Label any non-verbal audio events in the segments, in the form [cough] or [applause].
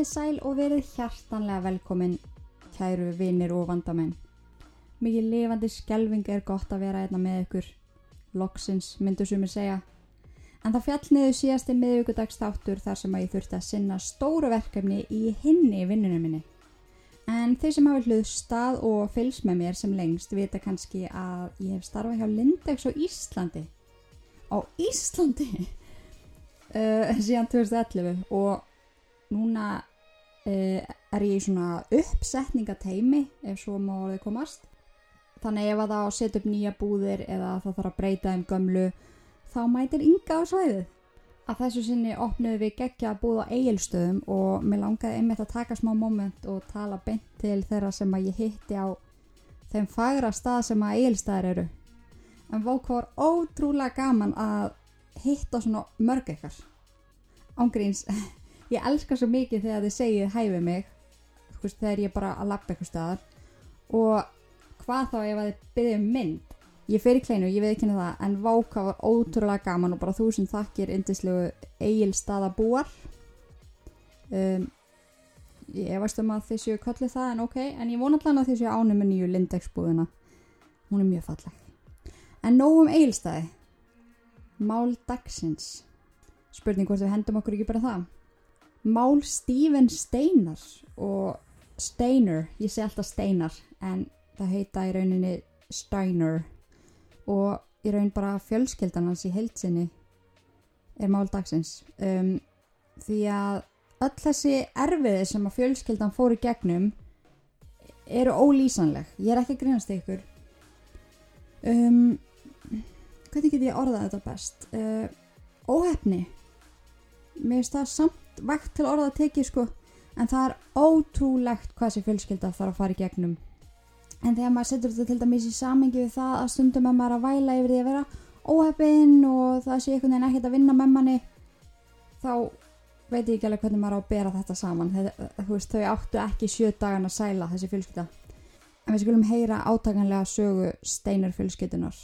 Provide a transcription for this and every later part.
Komið sæl og verið hjartanlega velkomin, kæru vinir og vandamenn. Mikið lifandi skelving er gott að vera einna með ykkur. Loksins, myndu sumir segja. En það fjall niður síðasti miðvíkudagsþáttur þar sem að ég þurfti að sinna stóru verkefni í hinni vinnunum minni. En þeir sem hafa hlustað og fylgst með mér sem lengst vita kannski að ég hef starfað hjá Lindex á Íslandi. Á Íslandi? uh, [laughs] síðan 2011 og núna er ég í svona uppsetningateimi ef svo má orðið komast. Þannig ef að það á að setja upp nýja búðir eða það þarf að breyta um gömlu þá mætir ynga á svæðið. Að þessu sinni opnuðu við geggja að búða eigilstöðum og mér langaði einmitt að taka smá moment og tala beint til þeirra sem að ég hitti á þeim fagra stað sem að eigilstaðir eru. En vók var ótrúlega gaman að hitta svona mörg ekkar. Ángríns, [laughs] ég elska svo mikið þegar þið segið hæfið mig, þú veist, þegar ég er bara að lappa eitthvað staðar. Og hvað þá ef að þið byrðið um mynd? Ég fer í kleinu, ég veit ekki henni það en váka var ótrúlega gaman og bara þúsund þakkir indislegu eigil staða búar um, ég efast um að þið séu kallið það en ok, en ég vona allan að þið séu ánum með nýju Lindex búðina hún er mjög falleg. En nógum eigil staði Mál dagsins. Spurning hvort við hendum okkur ekki bara það Mál Stephen Steinar og Steiner, ég segi alltaf Steinar en það heita í rauninni Steiner. Og í raun bara fjölskyldan hans í heilsinni er mál dagsins. Um, því að öll þessi erfiði sem að fjölskyldan fóru gegnum eru ólýsanleg. Ég er ekki að grínast ykkur. Um, hvernig get ég orðað þetta best? Uh, óhefni mér finnst það samt vægt til orðað að teki sko. En það er ótrúlegt hvað þessi fjölskylda þarf að fara í gegnum. En þegar maður setur þetta til dæmis í samengi við það að stundum að maður að væla yfir því að vera óheppinn og það sé einhvern veginn ekkert að vinna með manni þá veit ég ekki alveg hvernig maður á að bera þetta saman. Þetta, veist, þau áttu ekki sjö dagan að sæla þessi fjölskylda. En við skulum heyra átakanlega sögu steinar fjölskyldunar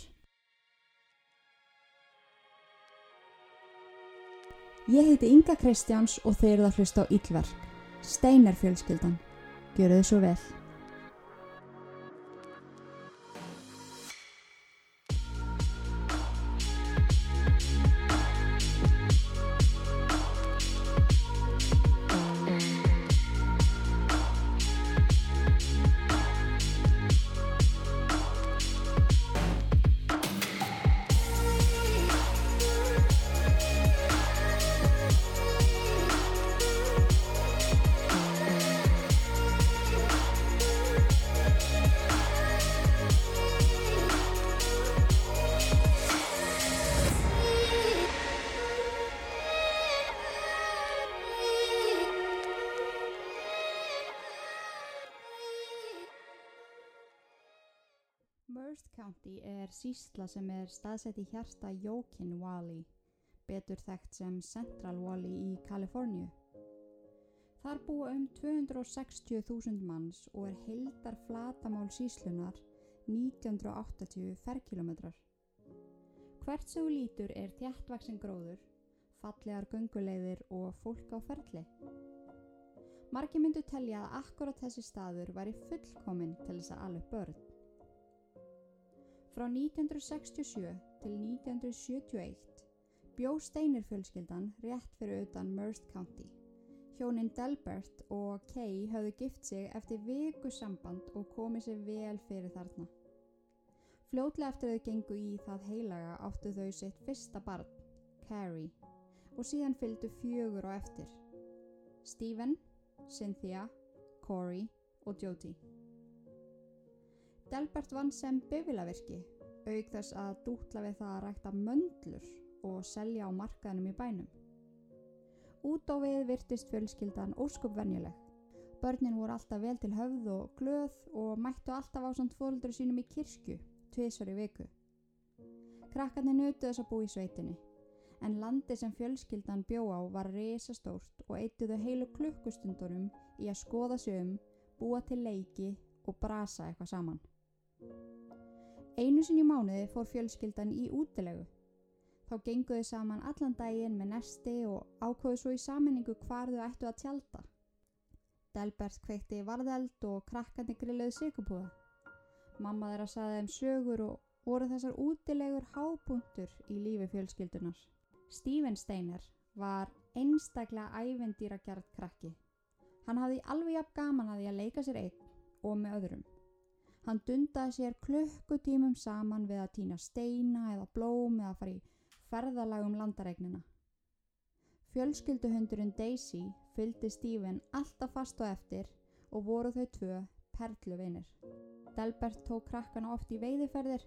Ég heiti Inga Kristjáns og þeir eru að hlusta á Ílverk Steinar fjölskyldan. Gjöru þið svo vel Merced County er sísla sem er staðsett í hjarta Jókin Valley, betur þekkt sem Central Valley í Kaliforníu. Þar búa um 260.000 manns og er heildar flatamál síslunar 1980 ferkilometrar. Hvert þú lítur er þjættvaksin gróður, fallegar gönguleiðir og fólk á ferli. Margi myndu telja að akkurat þessi staður væri fullkominn til þess að alveg börn. Frá 1967 til 1971 bjó Steinir fjölskyldan rétt fyrir utan Merced County. Hjónin Delbert og Kay höfðu gift sig eftir viku samband og komið sér vel fyrir þarna. Fljótlega eftir þau gengu í það heilaga áttu þau sitt fyrsta barn, Carrie, og síðan fylgdu fjögur á eftir. Stephen, Cynthia, Corey og Jodie. Delbert vann sem bifilavirki, auk þess að dútla við það að rækta möndlur og selja á markaðinum í bænum. Út á við virtist fjölskyldan óskup venjuleg. Börnin voru alltaf vel til höfð og glöð og mættu alltaf á samt fóldur sínum í kirkju, tviðsvar í viku. Krakkarnir nutu þess að bú í sveitinni, en landi sem fjölskyldan bjó á var risastórt og eittuðu heilu klukkustundunum í að skoða sig um, búa til leiki og brasa eitthvað saman. Einu sinni í mánuði fór fjölskyldan í útilegu. Þá genguðu saman allan daginn með nesti og ákvöðu svo í saminningu hvar þau ættu að tjálta. Delbert kveikti varðeld og krakkandi grilluði sigupúða. Mamma þeirra saði þeim sögur og voru þessar útilegur hápunktur í lífi fjölskyldunar. Stephen Steiner var einstaklega ævendýra gerð krakki. Hann hafði alveg jafn gaman að því að leika sér einn og með öðrum. Hann dundaði sér klukkutímum saman við að týna steina eða blóm eða fara í ferðalagum landaregnina. Fjölskylduhundurinn Daisy fylgdi Stephen alltaf fast og eftir og voru þau tvö perluvinir. Delbert tók krakkana oft í veiðiferðir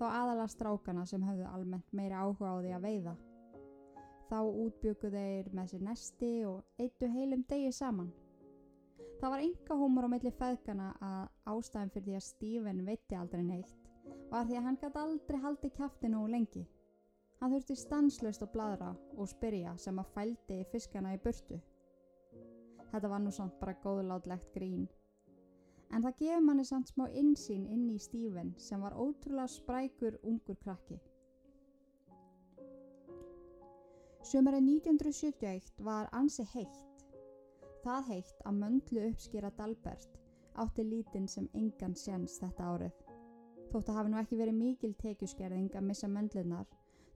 þá aðala strákana sem höfðu almennt meira áhuga á því að veiða. Þá útbyggu þeir með sér nesti og eittu heilum degi saman. Það var enga hómur á milli feðgana að ástæðan fyrir því að Stephen veitti aldrei neitt var því að hann gæti aldrei haldi kæftinu og lengi. Hann þurfti stanslust að bladra og spyrja sem að fældi fiskana í burtu. Þetta var nú samt bara góðlátlegt grín. En það gefur manni samt smá insýn inn í Stephen sem var ótrúlega sprækur ungur krakki. Sjömarið 1971 var ansi heitt. Það heitt að möndlu uppskýra Dalbert átti lítinn sem engan sjans þetta árið. Þótt að hafi nú ekki verið mikil tekjuskerðing að missa möndlunar,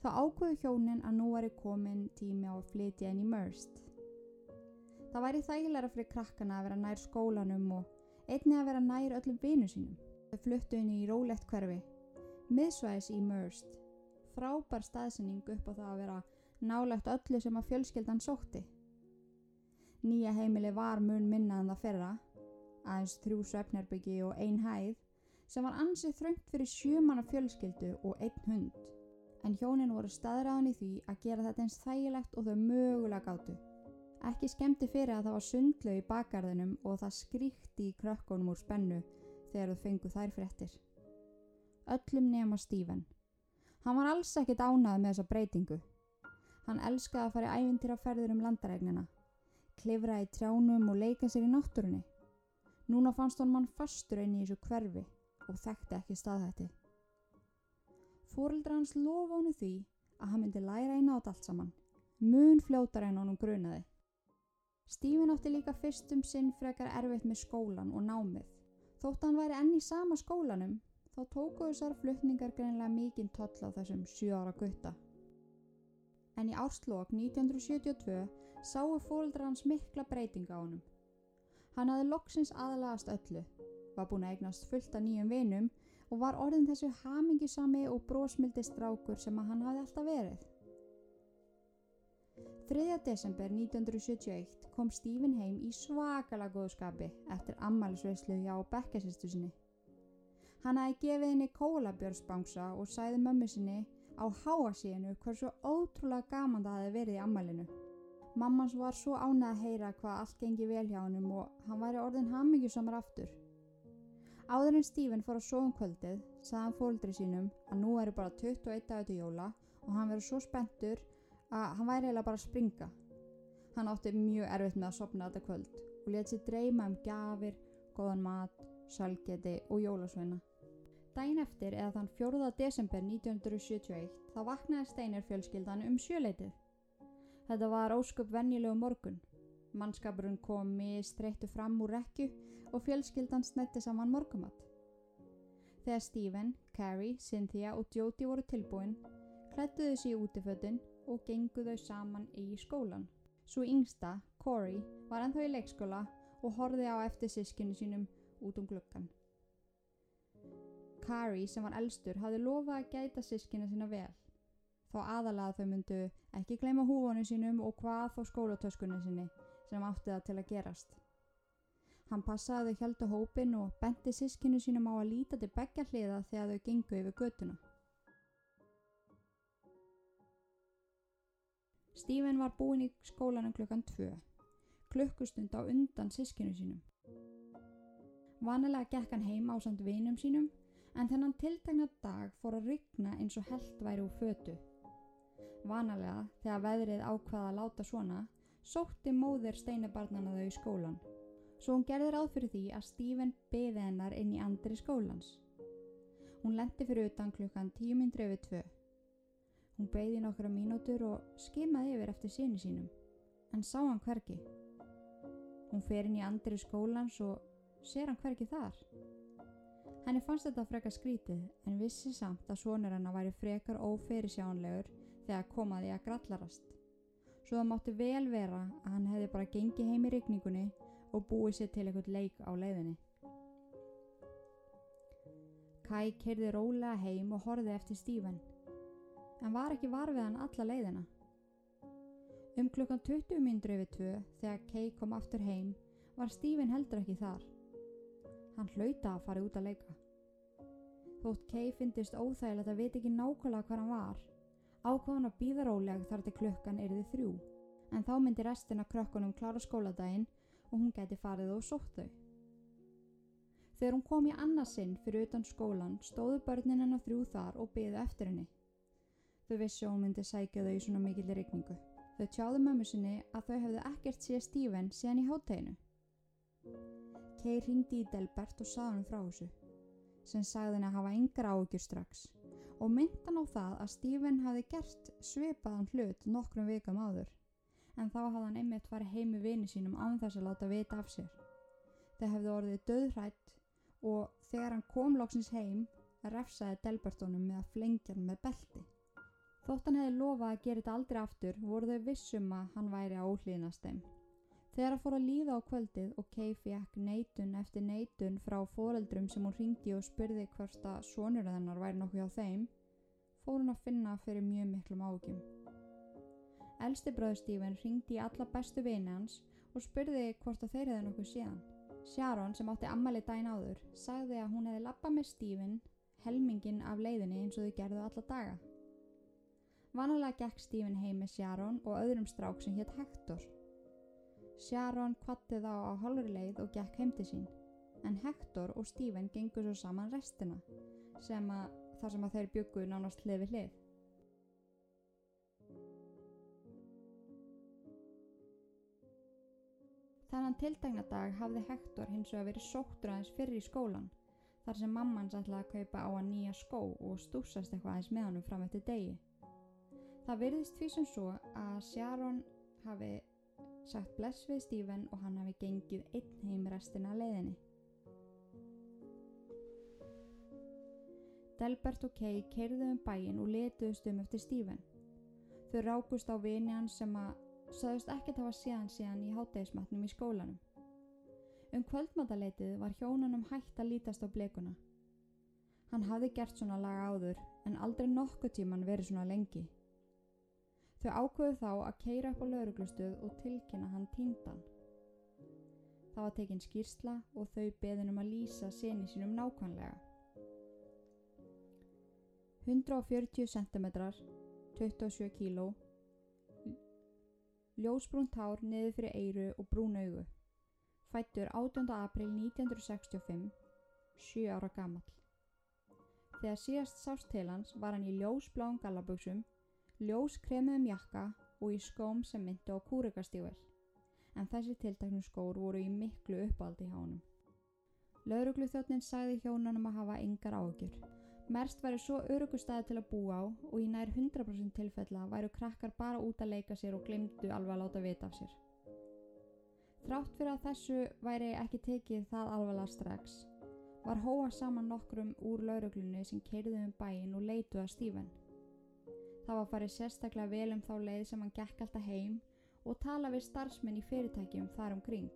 þá ákvöðu hjónin að nú er komin tími á að flytja inn í Mörst. Það væri þægilega fyrir krakkana að vera nær skólanum og einni að vera nær öllum vinu sínum. Þau fluttu inn í rólegt hverfi, miðsvæðis í Mörst, frábær staðsending upp á það að vera nálagt öllu sem að fjölskyldan sótti. Nýja heimili var mun minna en það fyrra, aðeins þrjú svefnerbyggi og ein hæð, sem var ansið þröngt fyrir sjömanna fjölskyldu og einn hund. En hjónin voru staðræðan í því að gera þetta eins þægilegt og þau mögulega gáttu. Ekki skemmti fyrir að það var sundlu í bakgarðinum og það skríkti í krökkunum úr spennu þegar þau fengu þær fréttir. Öllum nema Stephen. Hann var alls ekkit ánað með þessa breytingu. Hann elskaði að fara í ævintýra ferður um landaregnina, klifra í trjánum og leika sér í náttúrunni. Núna fannst hann mann fastur inn í þessu hverfi og þekkti ekki staðhætti. Fóreldra hans lofa honu því að hann myndi læra eina át allt saman, mun fljótar en honum grunaði. Stephen átti líka fyrstum sinn frekar erfitt með skólan og námið. Þótt hann væri enn í sama skólanum, þá tóku þessar flutningar greinlega mikinn toll á þessum 7 ára gutta. En í árslokk 1972 sáu fólkdra hans mikla breytinga á honum. Hann hafði loksins aðlagast öllu, var búin að eignast fullt af nýjum vinum og var orðin þessu hamingisami og brósmildi strákur sem að hann hafði alltaf verið. 3. desember 1971 kom Stephen heim í svakala góðskapi eftir ammælisveislu hjá bekkasistu sinni. Hann hafi gefið henni kólabjörnsbangsa og sæði mömmu sinni á háasíinu hversu ótrúlega gaman það hefði verið í ammælinu. Mammans var svo ánað að heyra hvað allt gengi vel hjá hennum og hann væri orðin hammingjusamar aftur. Áður en Stephen fór að sofa um kvöldið sagði hann fóldri sínum að nú eru bara 21 dagur til jóla og hann verið svo spenntur að hann væri eiginlega bara að springa. Hann átti mjög erfitt með að sopna þetta kvöld og let sér dreyma um gafir, góðan mat, salgeti og jólasveina. Dæin eftir eða þann 4. desember 1971 þá vaknaði Steinar fjölskyldan um sjöleitið. Þetta var ósköp venjulegu morgun. Mannskapurinn komi streyttu fram úr rekju og fjölskyldan snetti saman morgumatt. Þegar Stephen, Carrie, Cynthia og Jodie voru tilbúin, klættuðu sér útifötun og gengu þau saman í skólan. Svo yngsta, Corey, var ennþá í leikskóla og horfið á eftir sískinu sínum út um gluggan. Carrie, sem var elstur, hafði lofað að gæta sískinu sína vel. Þá aðalega þau myndu ekki gleyma húfónu sínum og hvað þó skólatöskunni sinni sem átti það til að gerast. Hann passaði þau hjálta hópin og benti sískinu sínum á að líta til begja hliða þegar þau gengu yfir götuna. Stephen var búinn í skólanum klukkan 2, klukkustund á undan sískinu sínum. Vanilega gekk hann heim á samt vinum sínum en þennan tiltegna dag fór að ryggna eins og held væri úr fötu. Vanalega, þegar veðrið ákvaða að láta svona, sótti móðir steinubarnana þau í skólan. Svo hún gerði ráð fyrir því að Stephen beði hennar inn í andri skólans. Hún lendi fyrir utan klukkan 10.02. Hún beigði nokkra mínútur og skimaði yfir eftir síni sínum, en sá hann hverki. Hún fer inn í andri skólans og sér hann hverki þar. Henni fannst þetta frekar skrítið en vissi samt að svonur hennar væri frekar óferisjánlegur þegar komaði að grallarast. Svo það mátti vel vera að hann hefði bara gengið heim í rikningunni og búið sér til eitthvað leik á leiðinni. Kai kerði rólega heim og horfið eftir Stífen, en var ekki varfið hann alla leiðina. Um klukkan 20 mindru yfir tvö þegar Kai kom aftur heim var Stífen heldur ekki þar. Hann hlauta að fara út að leika. Þótt Kai finnist óþægilegt að veit ekki nákvæmlega hvað hann var, ákváðan að býða róleg þar til klukkan erði þrjú, en þá myndi restina krökkunum klára skóladaginn og hún geti farið og sótt þau. Þegar hún kom í annarsinn fyrir utan skólan stóðu börnin hennar þrjú þar og byðu eftir henni. Þau vissi hún myndi sækja þau í svona mikillir regningu. Þau tjáðu mömmu sinni að þau hefðu ekkert síða Stíven síðan í hátteginu. Kei ringdi í Delbert og saði hann frá þessu, sem sagði henni að hafa yngra áhugjur strax og myndan á það að Stíven hafi gert svipaðan hlut nokkrum vikam áður, en þá hafði hann einmitt farið heimi vini sínum án þess að láta vita af sér. Þau hefðu orðið döðrætt og þegar hann kom loksins heim refsaði Delbertónum með að flengja hann með belti. Þótt hann hefði lofað að gera þetta aldrei aftur voru þau vissum að hann væri á hlýðnast þeim. Þegar hann fór að líða á kvöldið og Kay fekk neitun eftir neitun frá foreldrum sem hún ringdi og spurði hvort að sonur þennar væri nokkuð hjá þeim, fór hann að finna fyrir mjög miklum ágjum. Elsti bröður Stífan ringdi í alla bestu vini hans og spurði hvort að þeir hefði nokkuð síðan. Sharon sem átti ammali dæn áður sagði að hún hefði lappað með Stephen helmingin af leiðinni eins og þau gerðu alla daga. Vanalega gekk Stephen heim með Sharon og öðrum strák sem hétt Hector. Sharon kvatti þá á hálfur leið og gekk heim til sín en Hector og Stephen gengur svo saman restina sem að þar sem að þeir byggu nánast hlið við hlið. Þannan tildægna dag hafði Hector hins vegar verið sóttur aðeins fyrir í skólan þar sem mamman sætlaði að kaupa á hann nýja skó og stúsast eitthvað aðeins með honum fram eftir degi. Það virðist því sem svo að Sharon hafi sagt bless við Stephen og hann hafi gengið einn heim restina leiðinni. Delbert og Kay keirðu um bæin og letuðust um eftir Stephen. Þau rákust á vini hans sem að saðust ekkert hafa séðan síðan í háttegismatnum í skólanum. Um kvöldmataleitið var hjónunum hægt að lítast á blekuna. Hann hafði gert svona laga áður en aldrei nokkuð tíman verið svona lengi. Þau ákvöðu þá að keira upp á lauruglustuð og tilkynna hann tíndan. Það var tekinn skýrsla og þau beðinum að lýsa seni sínum nákvæmlega. 140 cm, 27 kg ljósbrúnt hár niður fyrir eyru og brún augu. Fættur 18. april 1965, 7 ára gammal. Þegar síðast sást til hans var hann í ljósbláum gallaböksum, ljóskremiðum jakka og í skóm sem myndi á kúrikastível, en þessi tiltaknum skór voru í miklu uppaldi hjá honum. Lauruglu þjóttnin sagði hjónanum að hafa yngar ágjur. Merst væri svo örugustæði til að búa á og í nær 100% tilfella væru krakkar bara út að leika sér og glimtu alveg að láta vita af sér. Þrátt fyrir að þessu væri ekki tekið það alveg strax var hóa saman nokkrum úr lauruglunni sem keirðu um bæin og leituð að Stífen. Það var farið sérstaklega vel um þá leið sem hann gekk alltaf heim og tala við starfsmenn í fyrirtækjum þar um kring.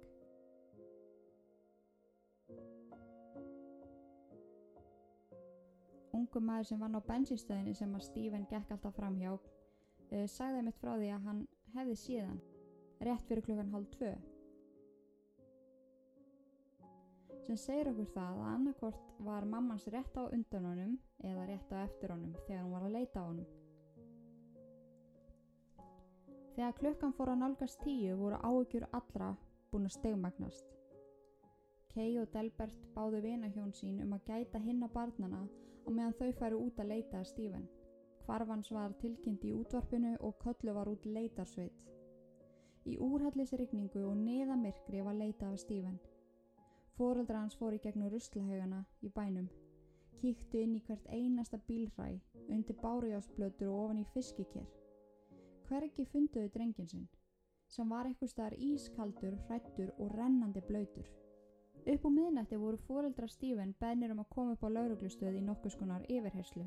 ungu maður sem vann á bensinstöðinni sem að Stephen gekk alltaf fram hjá uh, sagði mitt frá því að hann hefði síðan rétt fyrir klukkan hálf tvö sem segir okkur það að annarkort var mammans rétt á undan honum eða rétt á eftir honum þegar hún var að leita á honum Þegar klukkan fór að nálgast tíu voru áökjur allra búin að stegmagnast Kay og Delbert báðu vinahjón sín um að gæta hinn á barnana á meðan þau færu út að leita að Stífen. Hvarfans var tilkynnt í útvarpinu og köllu var út leitarsveit. Í úrhallisrykningu og neðamirkri var leita af Stífen. Fóreldra hans fór í gegnum ruslahaugana í bænum. Kíktu inn í hvert einasta bílræ, undir bárujásblötur og ofan í fiskikér. Hvergi funduðu drengin sinn. sem var eitthvað staðar ískaldur, hrættur og rennandi blöytur. Upp á miðnætti voru fóreldra Stífen bennir um að koma upp á lauruglustöð í nokkuskonar yfirherslu.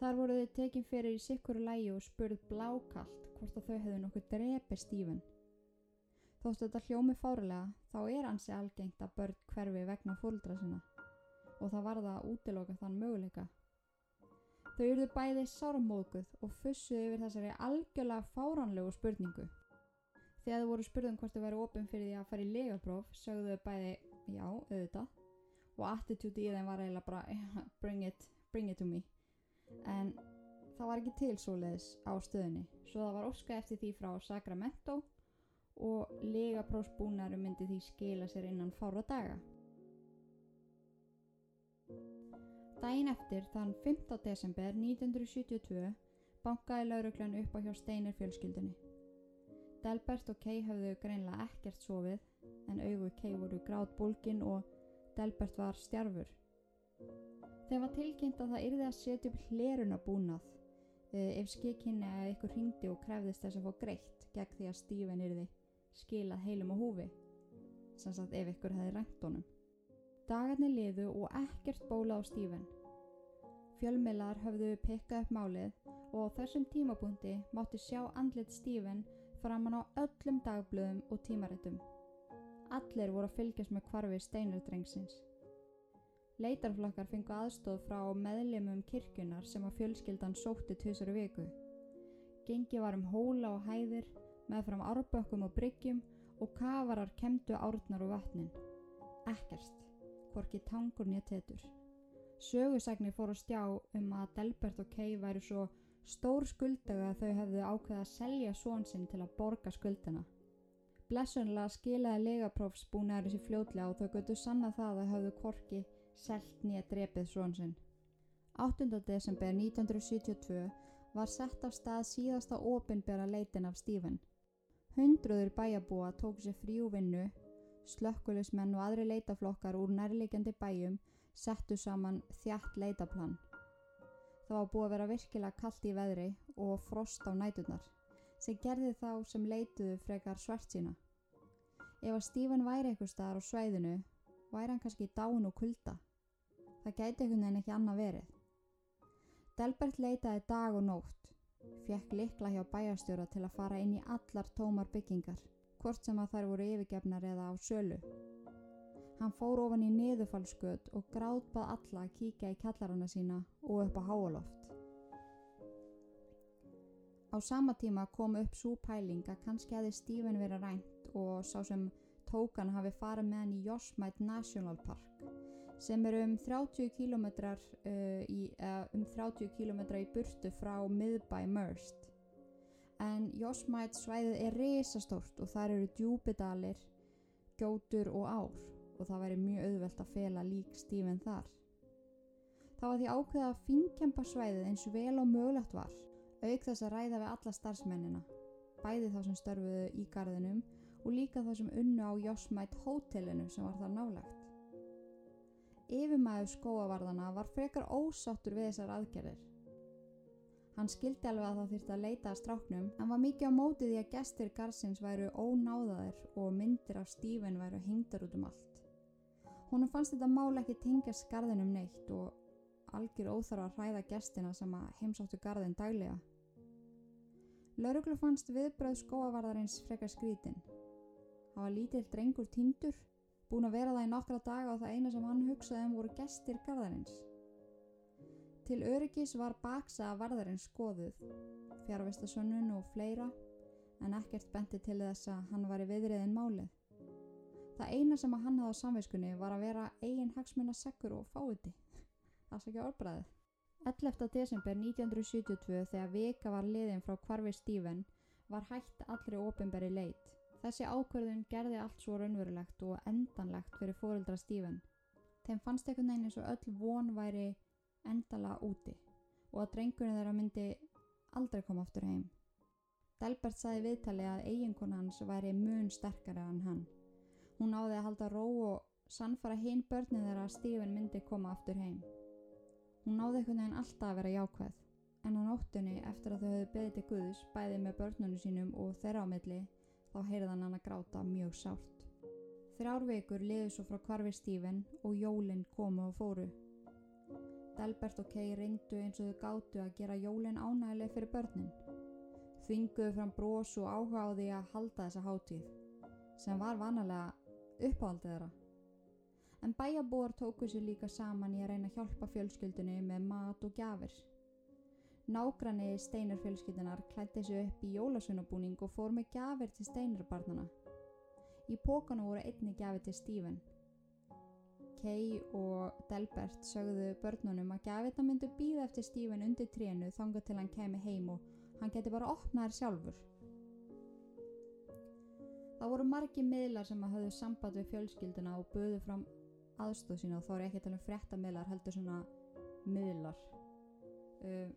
Þar voru þau tekin fyrir í sikkuru lægi og spurð blákallt hvort að þau hefðu nokkuð drepi Stífen. Þóttu þetta hljómi fárilega þá er hansi algengt að börn hverfi vegna fóreldra sinna og það varða að útiloka þann möguleika. Þau eruðu bæði sáramóðguð og fussuðu yfir þessari algjörlega fáránlegu spurningu. Þegar þau voru spurðum hvort þau væri ofinn fyrir því að fara í legapróf sögðu þau bæði já, auðvitað og attitúti í þeim var eiginlega bara bring it, bring it to me. En það var ekki til svoleiðis á stöðunni svo það var óska eftir því frá Sacramento og legaprófsbúnaru myndi því skila sér innan fára daga. Dæin eftir, þann 15. desember 1972, bankaði lauruglan upp á hjá Steinar fjölskyldunni. Delbert og Kay hafðu greinlega ekkert sofið, en augu Kay voru grátt bólkin og Delbert var stjarfur. Þeim var tilkynnt að það yrði að setja upp hleruna búnað ef skikkinni eða ykkur ringdi og krefðist þess að fá greitt gegn því að Stephen yrði skilað heilum á húfi, sem sagt ef ykkur hefði rænt honum. Dagarnir liðu og ekkert bóla á Stephen. Fjölmiðlar höfðu pikkað upp málið og á þessum tímapunkti mátti sjá andlit Stephen framann á öllum dagblöðum og tímarættum. Allir voru að fylgjast með kvarfi steinardrengsins. Leitarflokkar fengu aðstóð frá meðlemum kirkjunar sem að fjölskyldan sótti tvisar viku. Gengi var um hóla og hæðir, með fram árbökkum og bryggjum og kafarar kemdu árnar og vatnin. Ekkert hvorki tangur nýja tetur. Sögusagnir fór að stjá um að Delbert og Kay væru svo stór skuldaga að þau hefðu ákveða að selja svonsinn til að borga skuldina. Blessunlega skilaði legaprófsbúnaður þessi fljótlega og þau götu sanna það að höfðu korki selt nýja drepið svonsinn. 8. desember 1972 var sett af stað síðasta óbynbjara leitin af Stephen. Hundruður bæjabúa tók sér frí og vinnu Slökkulismenn og aðri leitaflokkar úr nærlegjandi bæjum settu saman þjætt leitaplan. Það var búið að vera virkilega kallt í veðri og frost á nætunar sem gerði þá sem leituðu frekar svart sína. Ef að Stífan væri eitthvað staðar á sveiðinu væri hann kannski dán og kulda. Það gæti einhvern veginn ekki annað verið. Delbert leitaði dag og nótt, fekk likla hjá bæjastjóra til að fara inn í allar tómar byggingar hvort sem að þær voru yfirgefnar eða á sölu. Hann fór ofan í niðurfallsgöt og gráðbað alla að kíkja í kallarana sína og upp á háaloft. Á sama tíma kom upp svo pæling að kannski hefði Stephen verið rænt og sá sem tókan hafi farið með hann í Yosemite National Park sem er um 30 km uh, í, uh, um 30 km í burtu frá miðbæ Merst en Jósmætt svæðið er risastórt og þar eru djúbidalir, gjótur og ár og það væri mjög auðvelt að fela lík stífinn þar. Það var því ákveða að finkjempa svæðið eins vel og mögulegt var, auk þess að ræða við alla starfsmennina, bæði þá sem störfuðu í garðinum og líka þá sem unnu á Jósmætt hótelinu sem var þar nálagt. Yfirmæðu skóavarðana var frekar ósáttur við þessar aðgerðir Hann skildi alveg að það þurfti að leita að stráknum en var mikið á mótið í að gestir Garsins væru ónáðaðir og myndir af Stífen væru hengdar út um allt. Húnum fannst þetta mál ekki tengja skarðinum neitt og algjör óþarf að hræða gestina sem að heimsáttu garðin daglega. Lauruglu fannst viðbröð skóavarðarins frekar skrítin. Það var lítill drengur tindur, búin að vera það í nokkra daga og það eina sem hann hugsaði um voru gestir garðarins. Til öryggis var baksa að varðarinn skoðuð, fjárvestasönnun og fleira, en ekkert benti til þess að hann var í viðriðin málið. Það eina sem að hann hafði á samveiskunni var að vera eigin hagsmunna sekkur og fáiði. [laughs] Það sé ekki orðbræðið. 11. desember 1972 þegar vika var liðin frá kvarfi Stíven var hægt allri ofinberi leit. Þessi ákverðun gerði allt svo raunverulegt og endanlegt fyrir fóruldra Stíven. Þeim fannst ekkert neina eins og öll von væri endala úti og að drengurinn þeirra myndi aldrei koma aftur heim. Delbert saði viðtali að eiginkona hans væri mun sterkari en hann. Hún áði að halda ró og sannfara hinn börnin þeirra að Stífin myndi koma aftur heim. Hún náði einhvern veginn alltaf að vera jákvæð en á nóttunni eftir að þau höfðu beðið til Guðs bæði með börnunum sínum og þeirra á milli þá heyrðan hann að gráta mjög sárt. Þrjár vekur liðu svo frá kvarfi Stífen og jólinn komu og fóru. Delbert og Kay reyndu eins og þau gáttu að gera jólinn ánægileg fyrir börnin. Þvinguðu fram brós og áhuga á því að halda þessa hátíð sem var vanalega uppáhaldið þeirra. En bæjabúar tóku sér líka saman í að reyna að hjálpa fjölskyldunni með mat og gjafir. Nágranni steinarfjölskyldunar klætti sig upp í jólasunabúning og fór með gafir til steinarbarnana. Í pókanu voru einni gafir til Stephen. Kay og Delbert sögðu börnunum að gafirna myndu býða eftir Stephen undir trénu þanga til hann kemi heim og hann geti bara opnaðir sjálfur. Það voru margi miðlar sem að höfðu samband við fjölskylduna og buðu fram aðstóð sína og þá er ekki að tala um fréttamiðlar heldur svona miðlar. Uh,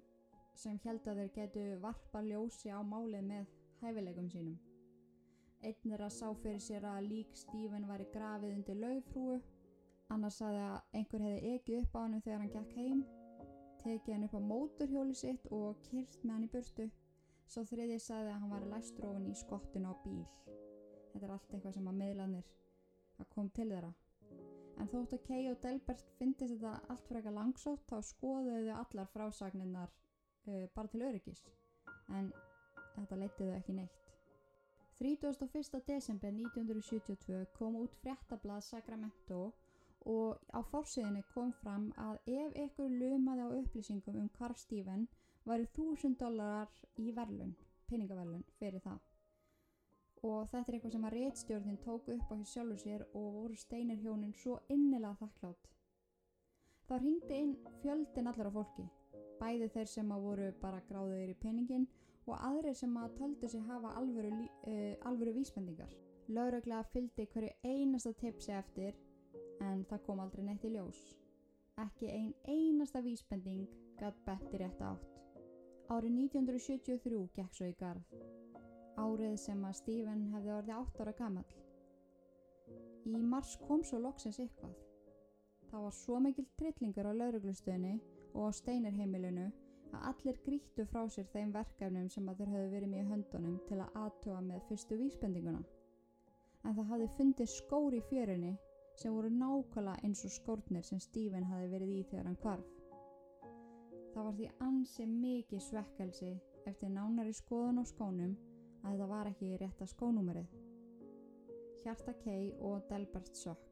sem held að þeir getu varpa ljósi á málið með hæfileikum sínum. Einn er að sá fyrir sér að lík Stífin var í grafið undir laufrúu, annars saði að einhver hefði ekki upp á hann þegar hann gekk heim, tekið hann upp á móturhjóli sitt og kyrst með hann í burtu, svo þriði saði að hann var læstrófin í skottinu á bíl. Þetta er allt eitthvað sem að meðlanir að kom til þeirra. En þótt að Kay og Delbert fyndist þetta allt eitthvað langsótt þá skoðuðu allar frásagninnar uh, bara til öryggis en þetta leytið þau ekki neitt. 31. desember 1972 kom út fréttablað Sacramento og á fórsöðinu kom fram að ef ykkur lumaði á upplýsingum um hvar Stephen væri 1000 dólarar í verlun, peningaverlun fyrir það. Og þetta er eitthvað sem að réttstjórnin tók upp á hér sjálfur sér og voru steinir hjónin svo innilega þakklátt. Þá ringdi inn fjöldin allar á fólki bæði þeir sem að voru bara gráðuðir í peningin og aðrir sem að töldu sig hafa alvöru, uh, alvöru vísbendingar. Lauruglega fylgdi hverju einasta tipsi eftir en það kom aldrei neitt í ljós. Ekki ein einasta vísbending gætt betti rétt átt. Árið 1973 gekk svo í garð. Árið sem að Stephen hefði orðið 8 ára gammal. Í mars kom svo loksins eitthvað. Það var svo mikil trillingur á lauruglustöðinu og á steinarheimilinu að allir grýttu frá sér þeim verkefnum sem að þeir höfðu verið í höndunum til að aðtúa með fyrstu vísbendinguna. En það hafði fundið skór í fjörunni sem voru nákvæmlega eins og skórnir sem Stephen hafði verið í þegar hann kvarf. Það var því ansi mikið svekkelsi eftir nánari skoðun á skónum að þetta var ekki rétta skónúmerið. Hjarta Kay og Delbert sökk.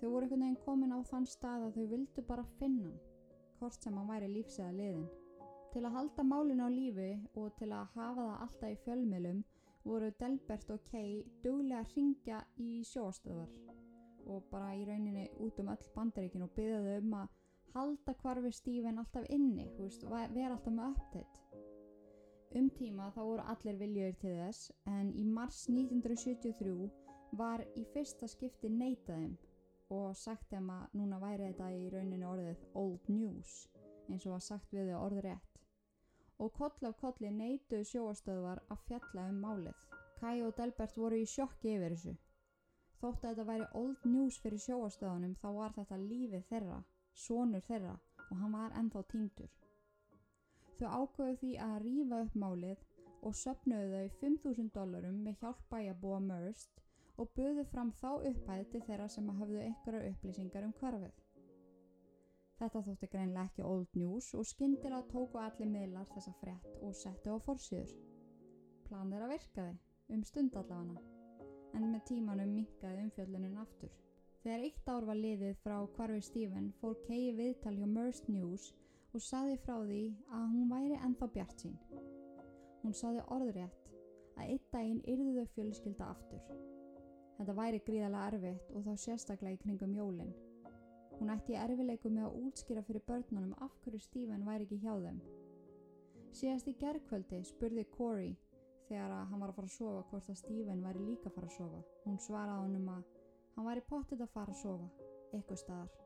Þau voru einhvern veginn komin á þann stað að þau vildu bara finna hann hvort sem hann væri lífsæða liðin. Til að halda málinu á lífi og til að hafa það alltaf í fjölmjölum voru Delbert og Kay duglega að ringja í sjóastöðar og bara í rauninni út um öll bandaríkin og byggðaðu um að halda hvarfi Stephen alltaf inni, veist, vera alltaf með upptitt. Um tíma þá voru allir viljur til þess en í mars 1973 var í fyrsta skipti neitaðum og sagt þeim að núna væri þetta í rauninu orðið old news eins og var sagt við þau orðið rétt. Og koll af kolli neituðu sjóastöðvar að fjalla um málið. Kai og Delbert voru í sjokki yfir þessu. Þótt að þetta væri old news fyrir sjóastöðunum þá var þetta lífið þeirra, sonur þeirra og hann var ennþá týndur. Þau ákvöðu því að rýfa upp málið og söpnuðu þau 5.000 dólarum með hjálp bæjabúa Mörst og buðu fram þá upphæði til þeirra sem hafðu einhverjar upplýsingar um hverfið. Þetta þótti greinlega ekki old news og skindilega tóku allir miðlar þessa frétt og settu á forsýður. Plan þeirra virkaði, um stund allavega, en með tímanum minkaði umfjöllunin aftur. Þegar eitt ár var liðið frá hverfi Stephen fór Kay viðtal hjá Merst News og saði frá því að hún væri ennþá bjart sín. Hún saði orðrétt að eitt daginn yrðu þau fjölskylda aftur. Þetta væri gríðarlega erfitt og þá sérstaklega í kringum jólinn. Hún ætti erfileiku með að útskýra fyrir börnunum af hverju Stephen væri ekki hjá þeim. Síðast í gerðkvöldi spurði Corey þegar hann var að fara að sofa hvort að Stephen væri líka að fara að sofa. Hún svaraði honum að hann væri pottit að fara að sofa, eitthvað staðar.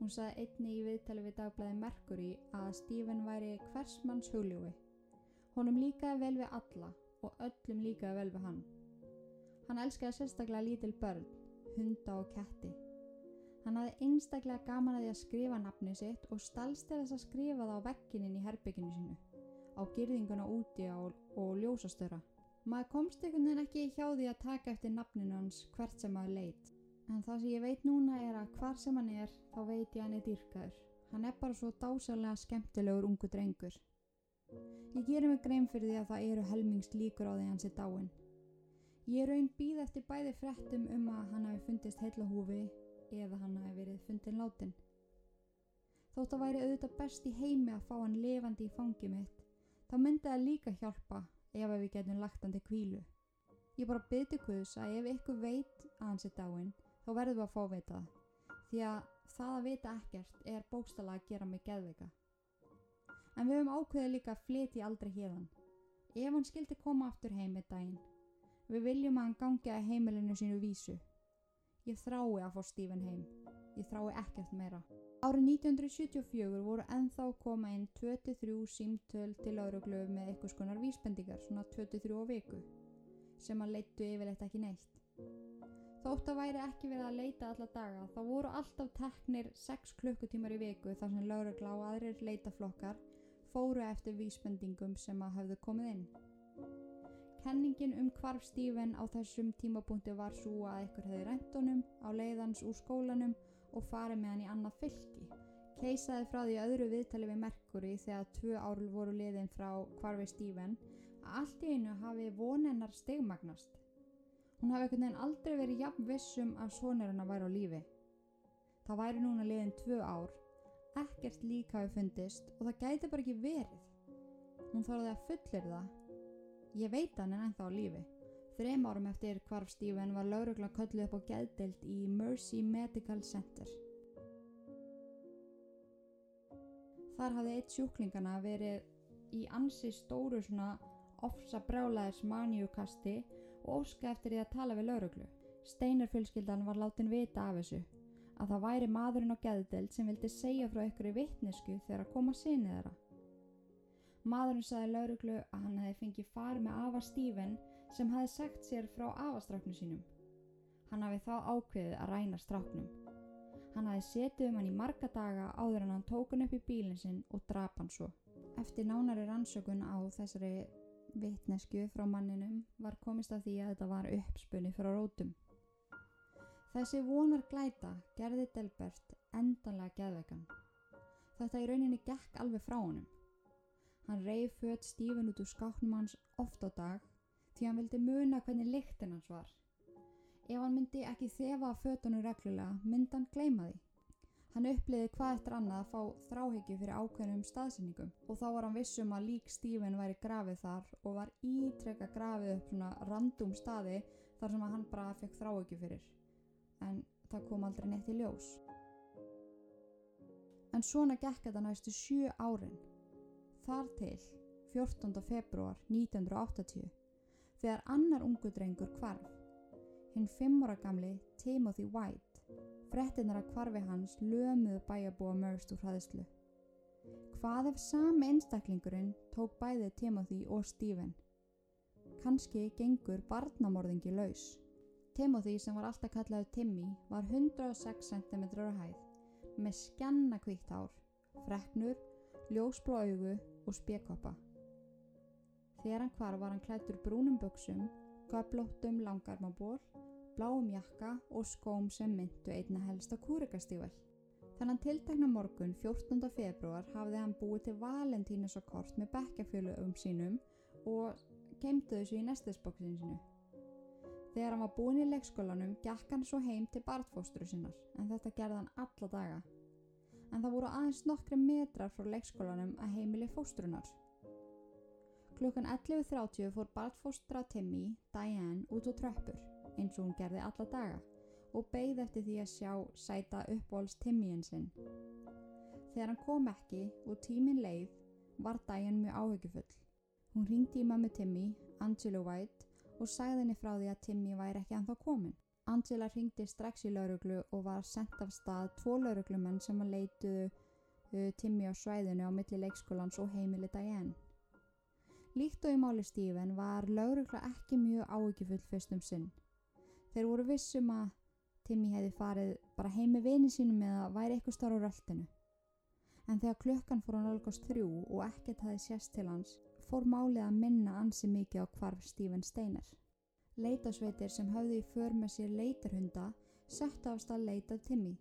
Hún saði einni í viðtali við dagblæði Mercury að Stephen væri hversmanns hugljófi. Honum líkaði vel við alla og öllum líkaði vel við hann. Hann elskaði sérstaklega lítil börn, hunda og ketti. Hann hafði einstaklega gaman að því að skrifa nafni sitt og stalst til þess að skrifa það á vekkinin í herbygginu sínu, á girðinguna úti á, og ljósastöra. Maður komst einhvern veginn ekki hjá því að taka eftir nafninu hans hvert sem maður leitt. En það sem ég veit núna er að hvar sem hann er, þá veit ég hann er dýrkaður. Hann er bara svo dásalega skemmtilegur ungu drengur. Ég gerir mig grein fyrir því að það eru helmings líkur á því hans er dáin. Ég raun býð eftir bæði frettum um að hann hafi fundist heila húfi eða hann hafi verið fundin látin. Þótt að væri auðvitað best í heimi að fá hann levandi í fangi mitt, þá myndi það líka hjálpa ef við getum lagt hann til kvílu. Ég bara byrti hvus að ef ykkur veit að hann sé dáin, þá verðum við að fá vita það. Því að það að vita ekkert er bókstala að gera mig geðveika. En við höfum ákveðið líka að flyti aldrei hérðan. Ef hann skildi koma aftur heim með daginn. Við viljum að hann gangi að heimilinu sínu vísu. Ég þrái að fá Stephen heim. Ég þrái ekkert meira. Árið 1974 voru ennþá koma inn 23 símtöl til lauruglu með eitthvað skonar vísbendingar, svona 23 á viku, sem að leittu yfirleitt ekki neitt. Þótt að væri ekki verið að leita alla daga, þá voru alltaf teknir 6 klukkutímar í viku þar sem laurugla og aðrir leitaflokkar fóru eftir vísbendingum sem að hafðu komið inn. Kenningin um hvarf Stephen á þessum tímapunkti var svo að ykkur hefði rentunum á leiðans úr skólanum og farið með hann í annað fylki. Keisaði frá því öðru viðtali við Merkuri þegar tvö árl voru liðin frá hvarfi Stephen að allt í einu hafi vonennar stegmagnast. Hún hafi einhvern veginn aldrei verið jafn vissum að sonurinn að væri á lífi. Það væri núna liðin tvö ár, ekkert líka hafi fundist og það gæti bara ekki verið. Hún þorði að fullir það Ég veit hann en ennþá á lífi. Þreim árum eftir hvarf Stephen var laurugla kölluð upp á geðdelt í Mercy Medical Center. Þar hafði eitt sjúklingana verið í ansi stóru svona ofsa brjálæðis manjúkasti og óska eftir því að tala við lauruglu. Steinarfjölskyldan var látin vita af þessu að það væri maðurinn á geðdelt sem vildi segja frá ykkur í vittnesku þegar að koma sinni þeirra. Maðurinn saði lauruglu að hann hefði fengið far með afa Stífen sem hefði sagt sér frá afastráknu sínum. Hann hafi þá ákveðið að ræna stráknum. Hann hafi setið um hann í marga daga áður en hann tók hann upp í bílinn sinn og drap hann svo. Eftir nánari rannsökun á þessari vitnesku frá manninum var komist að því að þetta var uppspunni frá rótum. Þessi vonar glæta gerði Delbert endanlega geðveikan. Þetta í rauninni gekk alveg frá honum. Hann reif född Stífin út úr skáknum hans oft á dag því hann vildi muna hvernig lyktin hans var. Ef hann myndi ekki þefa að fötunum reglulega, myndi hann gleima því. Hann uppliði hvað eftir annað að fá þráhyggju fyrir ákveðnum staðsyningum og þá var hann vissum að lík Stífin væri grafið þar og var ítrekka grafið upp svona randum staði þar sem hann bara fekk þráhyggju fyrir. En það kom aldrei neitt í ljós. En svona gekk þetta næstu sjö árin Þar til 14. februar 1980 þegar annar ungu drengur kvarf. Hinn fimmóra gamli Timothy White, frettinnar að kvarfi hans lömuðu bæjabúa mörgst úr hraðislu. Hvað ef sami einstaklingurinn tók bæði Timothy og Stephen? Kanski gengur barnamorðingi laus. Timothy sem var alltaf kallaðu Timmy var 106 cm á hæð með skjannakvíkt ár, freknur, ljósblá augu og spjekkoppa. Þegar hann hvar var hann klættur brúnum buksum, gablóttum langarmaból, bláum jakka og skóm sem myndu einna helsta kúrikastível. Þannig tiltekna morgun 14. februar hafði hann búið til Valentínus og kort með bekkjafjöluum sínum og keimtu þessu í nestisbóksinu sinu. Þegar hann var búin í leikskólanum gekk hann svo heim til bartfóstru sinnar en þetta gerði hann alla daga en það voru aðeins nokkri metrar frá leikskólanum að heimili fóstrunar. Klukkan 11.30 fór bartfóstra Timmy, Diane, út á tröppur, eins og hún gerði alla daga, og beigð eftir því að sjá sæta uppváls Timmyin sinn. Þegar hann kom ekki og tímin leið, var Diane mjög áhugifull. Hún ringdi í mammu Timmy, Angela White, og sagði henni frá því að Timmy væri ekki anþá komin. Angela ringdi strax í lauruglu og var sendt af stað tvo lauruglumenn sem að leituðu uh, Timmy á svæðinu á milli leikskólans og heimili Diane. Líkt og í máli Stephen var laurugla ekki mjög áekifull fyrstum sinn. Þeir voru vissum að Timmy hefði farið bara heim með vini sínum eða væri eitthvað starf á röltinu. En þegar klukkan fór hann algast þrjú og ekkert hefði sérst til hans, fór málið að minna ansi mikið á hvarf Stephen Steiner. Leitasveitir sem höfðu í för með sér leitarhunda settu af stað leitað Timmy.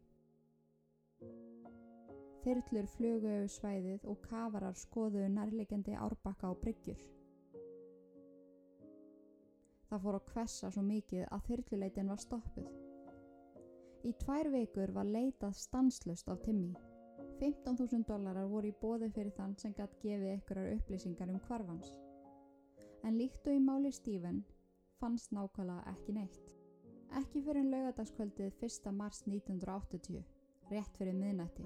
Þyrlur flugu yfir svæðið og kafarar skoðuðu nærlegjandi árbakka á bryggjur. Það fór að kvessa svo mikið að þyrluleitin var stoppuð. Í tvær vekur var leitað stanslust af Timmy. 15.000 dólarar voru í bóði fyrir þann sem gætt gefið ykkurar upplýsingar um kvarfans. En líkt og í máli Stephen fannst nákvæmlega ekki neitt. Ekki fyrir en laugadagskvöldið 1. mars 1980, rétt fyrir miðnætti.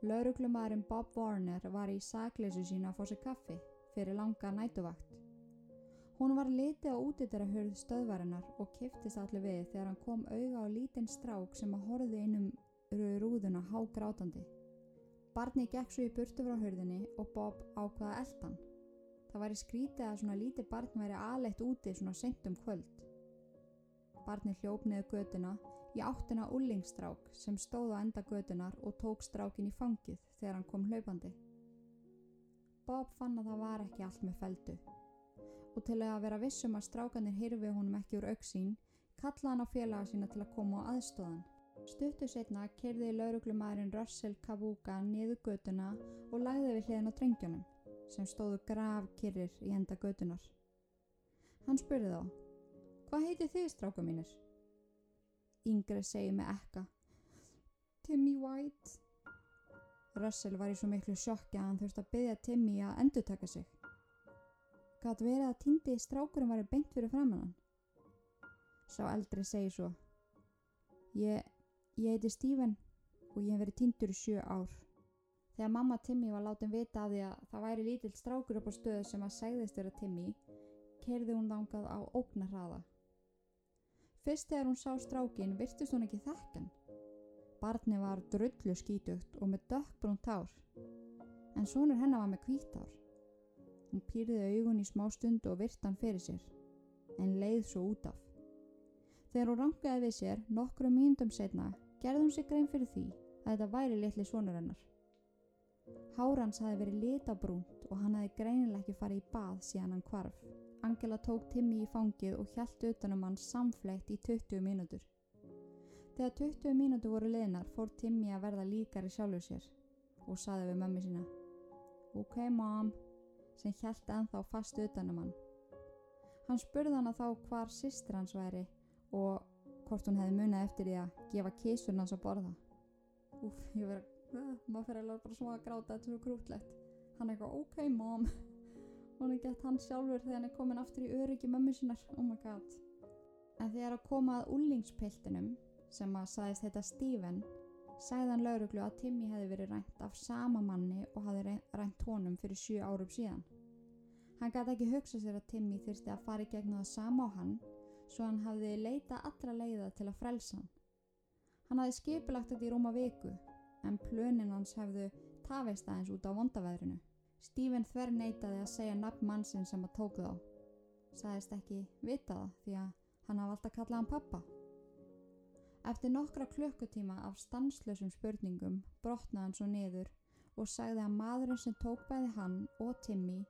Lauruglumæðurinn Bob Warner var í sagleysu sína að fá sér kaffi fyrir langa nætuvakt. Hún var litið á útitara hörð stöðvarinnar og kiftist allir við þegar hann kom auga á lítinn strák sem að horði innum rúðuna hágrátandi. Barni gekk svo í burtu frá hörðinni og Bob ákvaða eldan. Það væri skrítið að svona lítið barn væri aðleitt úti svona sent um kvöld. Barni hljóp neðu göduna í áttina úllingstrák sem stóð á enda gödunar og tók strákin í fangið þegar hann kom hlaupandi. Bob fann að það var ekki allt með feldu og til að vera vissum að strákanir hyrfi honum ekki úr auksín kallaði hann á félaga sína til að koma á aðstóðan. Stuttu setna kerði lauruglumæðurinn Russell Kavuga niður göduna og lagði við hliðin á drengjónum sem stóðu grav kyrrir í enda gödunar. Hann spurði þá, hvað heiti þið stráka mínir? Yngre segi með ekka, Timmy White. Russell var í svo miklu sjokki að hann þurfti að byggja Timmy að endur taka sig. Gat verið að týndi strákurinn var beint fyrir framannan. Sá eldri segi svo, ég, ég heiti Stephen og ég hef verið týndur í sjö ár. Þegar mamma Timmy var látin vita að því að það væri lítill strákur upp á stöðu sem að segðist vera Timmy, kerði hún þangað á ógnarraða. Fyrst þegar hún sá strákin virtist hún ekki þekkan. Barni var drullu skítugt og með dökkbrúnt hár, en sonur hennar var með hvítár. Hún pýrði augun í smá stund og virt hann fyrir sér, en leið svo út af. Þegar hún rangaði við sér nokkru mínundum setna gerði hún sig grein fyrir því að þetta væri litli sonur hennar. Hárans hafi verið litabrúnt og hann hafi greinileg ekki farið í bað síðan hann kvarf. Angela tók Timmy í fangið og hjælt utanum hann samfleytt í 20 mínútur. Þegar 20 mínútur voru leðinar fór Timmy að verða líkari sjálfur sér og saði við mömmi sína Ok mom, sem hjælt ennþá fast utanum hann. Hann spurði hann að þá hvar sýstir hans væri og hvort hún hefði munið eftir því að gefa kísun hans að borða. Úf, ég verði maður fyrir alveg bara svona að gráta þetta er svo krútlegt. Hann er eitthvað ok mom. [laughs] Og hann er gett hann sjálfur þegar hann er komin aftur í öryggi mömmu sínar oh my god. En þegar að koma að úllingspiltinum sem að sagðist þetta Steven sagðan lauruglu að Timmy hefði verið rænt af sama manni og hefði rænt honum fyrir 7 árum síðan. Hann gæti ekki hugsa sér að Timmy þurfti að fara í gegn það sama á hann svo hann hafði leita allra leiða til að frelsa hann. Hann hafði skipilagt þetta í rúma viku en plönin hans hefðu tafist aðeins út á vondaveðrinu. Stephen þver neytaði að segja nafn mannsinn sem að tóku þá. Sæðist ekki vita það því að hann hafði alltaf kallað hann pappa. Eftir nokkra klukkutíma af stanslösum spurningum brotnaði hann svo niður og sagði að maðurinn sem tók bæði hann og Timmy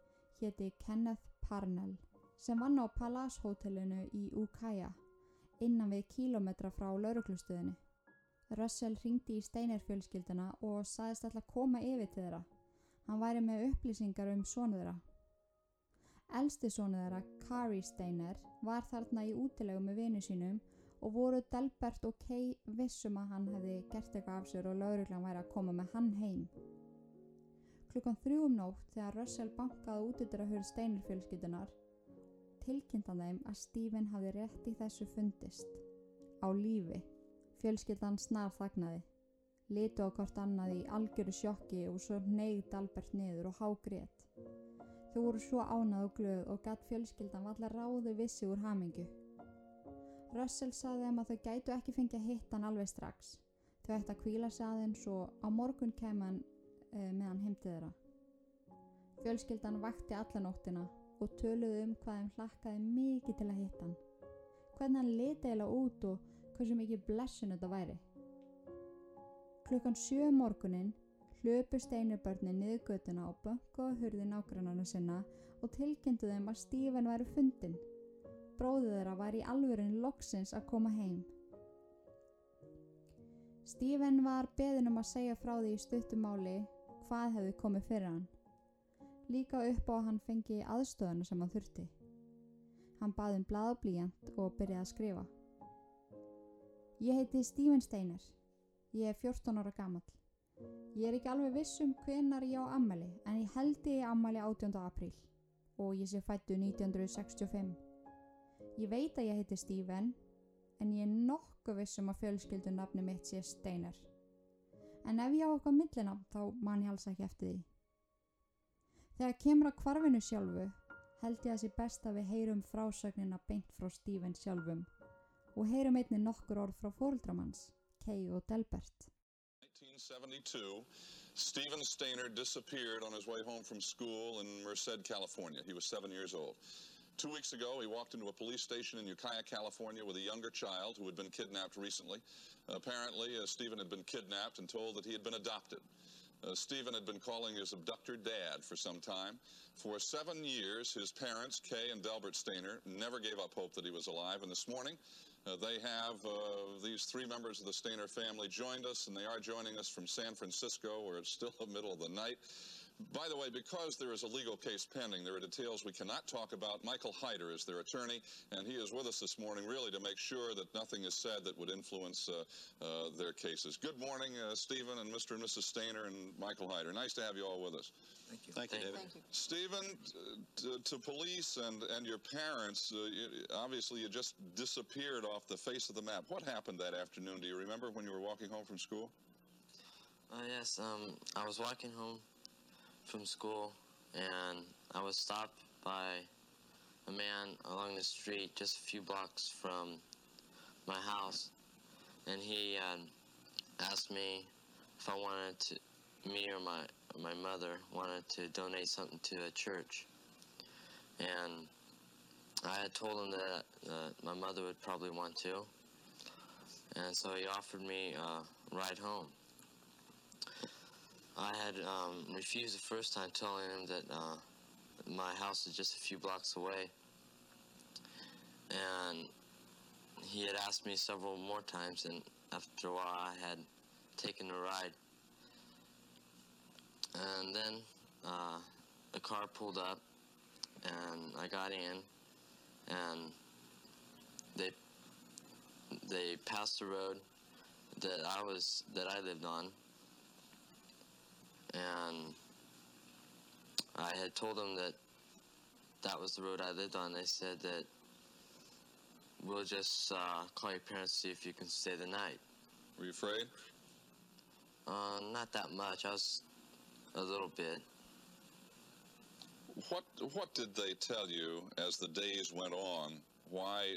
héti Kenneth Parnell sem vann á Palace hotellinu í Ukiah innan við kílometra frá lauruklustöðinu. Russell ringdi í Steiner-fjölskylduna og saðist alltaf koma yfir til þeirra. Hann væri með upplýsingar um sónu þeirra. Elsti sónu þeirra, Kari Steiner, var þarna í útilegu með vinu sínum og voru Delbert og Kay vissum að hann hefði gert eitthvað af sér og lauruglan væri að koma með hann heim. Klukkan þrjúum nótt þegar Russell bankaði út yfir að höra Steiner-fjölskyldunar tilkynntan þeim að Stephen hafi rétt í þessu fundist á lífi. Fjölskyldan snar þagnaði, litu á hvort annað í algjöru sjokki og svo neyð Albert niður og hágrét. Þau voru svo ánað og glöð og gatt fjölskyldan vallar ráðu vissi úr hamingu. Russell saði þeim að þau gætu ekki fengið að hitta hann alveg strax. Þau ætti að kvíla sig aðeins og á morgun kemur hann e, með hann heimtið þeirra. Fjölskyldan vakti allanóttina og töluði um hvað þeim hlakkaði mikið til að hitta hann. Hvernig hann leti eila út og hversu mikið blessun þetta væri. Klukkan sjö um morgunin hlöpu steinubörnin niður götuna og bönku á hurði nágrannarna sinna og tilkynntu þeim að Stephen væri fundin. Bróðu þeirra var í alvörin loksins að koma heim. Stephen var beðin um að segja frá því í stuttumáli hvað hefði komið fyrir hann. Líka upp á að hann fengi aðstöðuna sem hann þurfti. Hann baði um blað og blíjant og byrjaði að skrifa. Ég heiti Stephen Steiner. Ég er 14 ára gammal. Ég er ekki alveg viss um hvenar ég á ammali en ég held ég ammali 18. apríl og ég sé fættu 1965. Ég veit að ég heiti Stephen en ég er nokkuð viss um að fjölskyldunafni mitt sé Steiner. En ef ég á eitthvað millinam þá man ég alls ekki eftir því. Þegar kemur að kvarfinu sjálfu held ég að sé best að við heyrum frásögnina beint frá Stephen sjálfum og heyrum einni nokkur orð frá fóruldramanns, Kay og Delbert. 1972, Stephen Stainer disappeared on his way home from school in Merced, California. He was seven years old. Two weeks ago, he walked into a police station in Ukiah, California with a younger child who had been kidnapped recently. apparently, uh, Stephen had been kidnapped and told that he had been adopted. Uh, Stephen had been calling his abductor dad for some time. For seven years, his parents, Kay and Delbert Stainer, never gave up hope that he was alive. And this morning, uh, they have uh, these three members of the Stainer family joined us, and they are joining us from San Francisco, where it's still the middle of the night. By the way, because there is a legal case pending, there are details we cannot talk about. Michael Hyder is their attorney, and he is with us this morning really to make sure that nothing is said that would influence uh, uh, their cases. Good morning, uh, Stephen and Mr. and Mrs. Stainer and Michael Hyder. Nice to have you all with us. Thank you. Thank you, David. Thank you. Stephen, uh, to, to police and, and your parents, uh, you, obviously you just disappeared off the face of the map. What happened that afternoon? Do you remember when you were walking home from school? Uh, yes, um, I was walking home from school and I was stopped by a man along the street just a few blocks from my house. And he um, asked me if I wanted to, me or my, my mother wanted to donate something to a church. And I had told him that uh, my mother would probably want to. And so he offered me a ride home. I had um, refused the first time, telling him that uh, my house is just a few blocks away. And he had asked me several more times, and after a while, I had taken the ride. And then uh, a car pulled up, and I got in, and they they passed the road that I was that I lived on, and I had told them that that was the road I lived on. They said that we'll just uh, call your parents to see if you can stay the night. Were you afraid? Uh, not that much. I was a little bit. What what did they tell you as the days went on? Why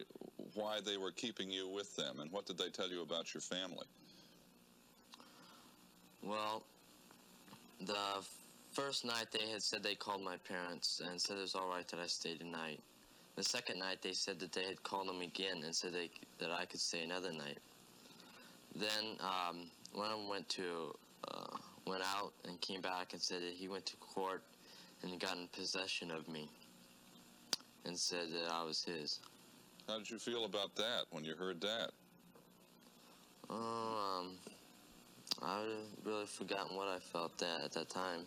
why they were keeping you with them, and what did they tell you about your family? Well, the first night they had said they called my parents and said it was all right that I stayed the night. The second night they said that they had called them again and said they, that I could stay another night. Then um, one of them went to uh, went out and came back and said that he went to court and got in possession of me and said that I was his. How did you feel about that when you heard that? Oh, um, I really forgotten what I felt that at that time.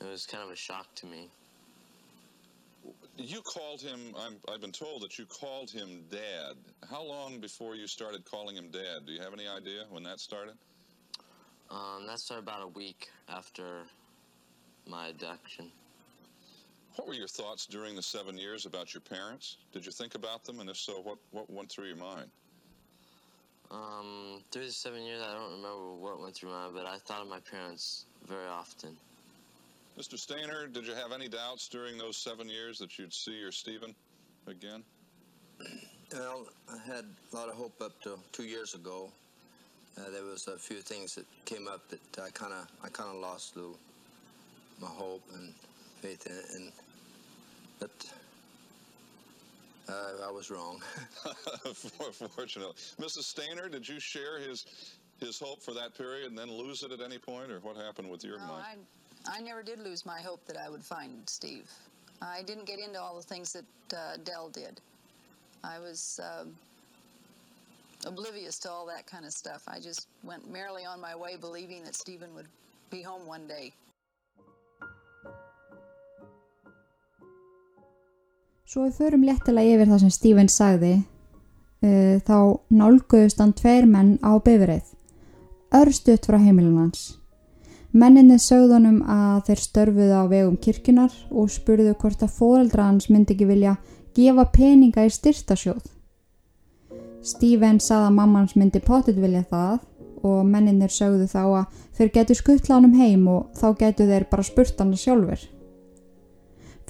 It was kind of a shock to me. You called him. I'm, I've been told that you called him Dad. How long before you started calling him Dad? Do you have any idea when that started? Um, that started about a week after my abduction. What were your thoughts during the seven years about your parents? Did you think about them, and if so, what what went through your mind? Um, through the seven years, I don't remember what went through my mind, but I thought of my parents very often. Mr. Stainer, did you have any doubts during those seven years that you'd see your Stephen again? Well, I had a lot of hope up to two years ago. Uh, there was a few things that came up that I kind of I kind of lost the, my hope and faith in it. And but Uh, I was wrong. [laughs] Fortunately. Mrs. Stainer, did you share his his hope for that period and then lose it at any point, or what happened with your No, mind? I, I never did lose my hope that I would find Steve. I didn't get into all the things that uh, Dell did. I was um, oblivious to all that kind of stuff. I just went merrily on my way, believing that Stephen would be home one day. Svo við förum léttilega yfir það sem Steven sagði, uh, þá nálguðust hann tveir menn á bifrið, örstuðt frá heimilin hans. Menninni sögðunum að þeir störfuðu á vegum kirkjunar og spurðu hvort að fóreldra hans myndi ekki vilja gefa peninga í styrtasjóð. Steven sagði að mammans myndi pottit vilja það og menninir sögðu þá að þeir getur skuttla honum heim og þá getur þeir bara spurt hann sjálfur.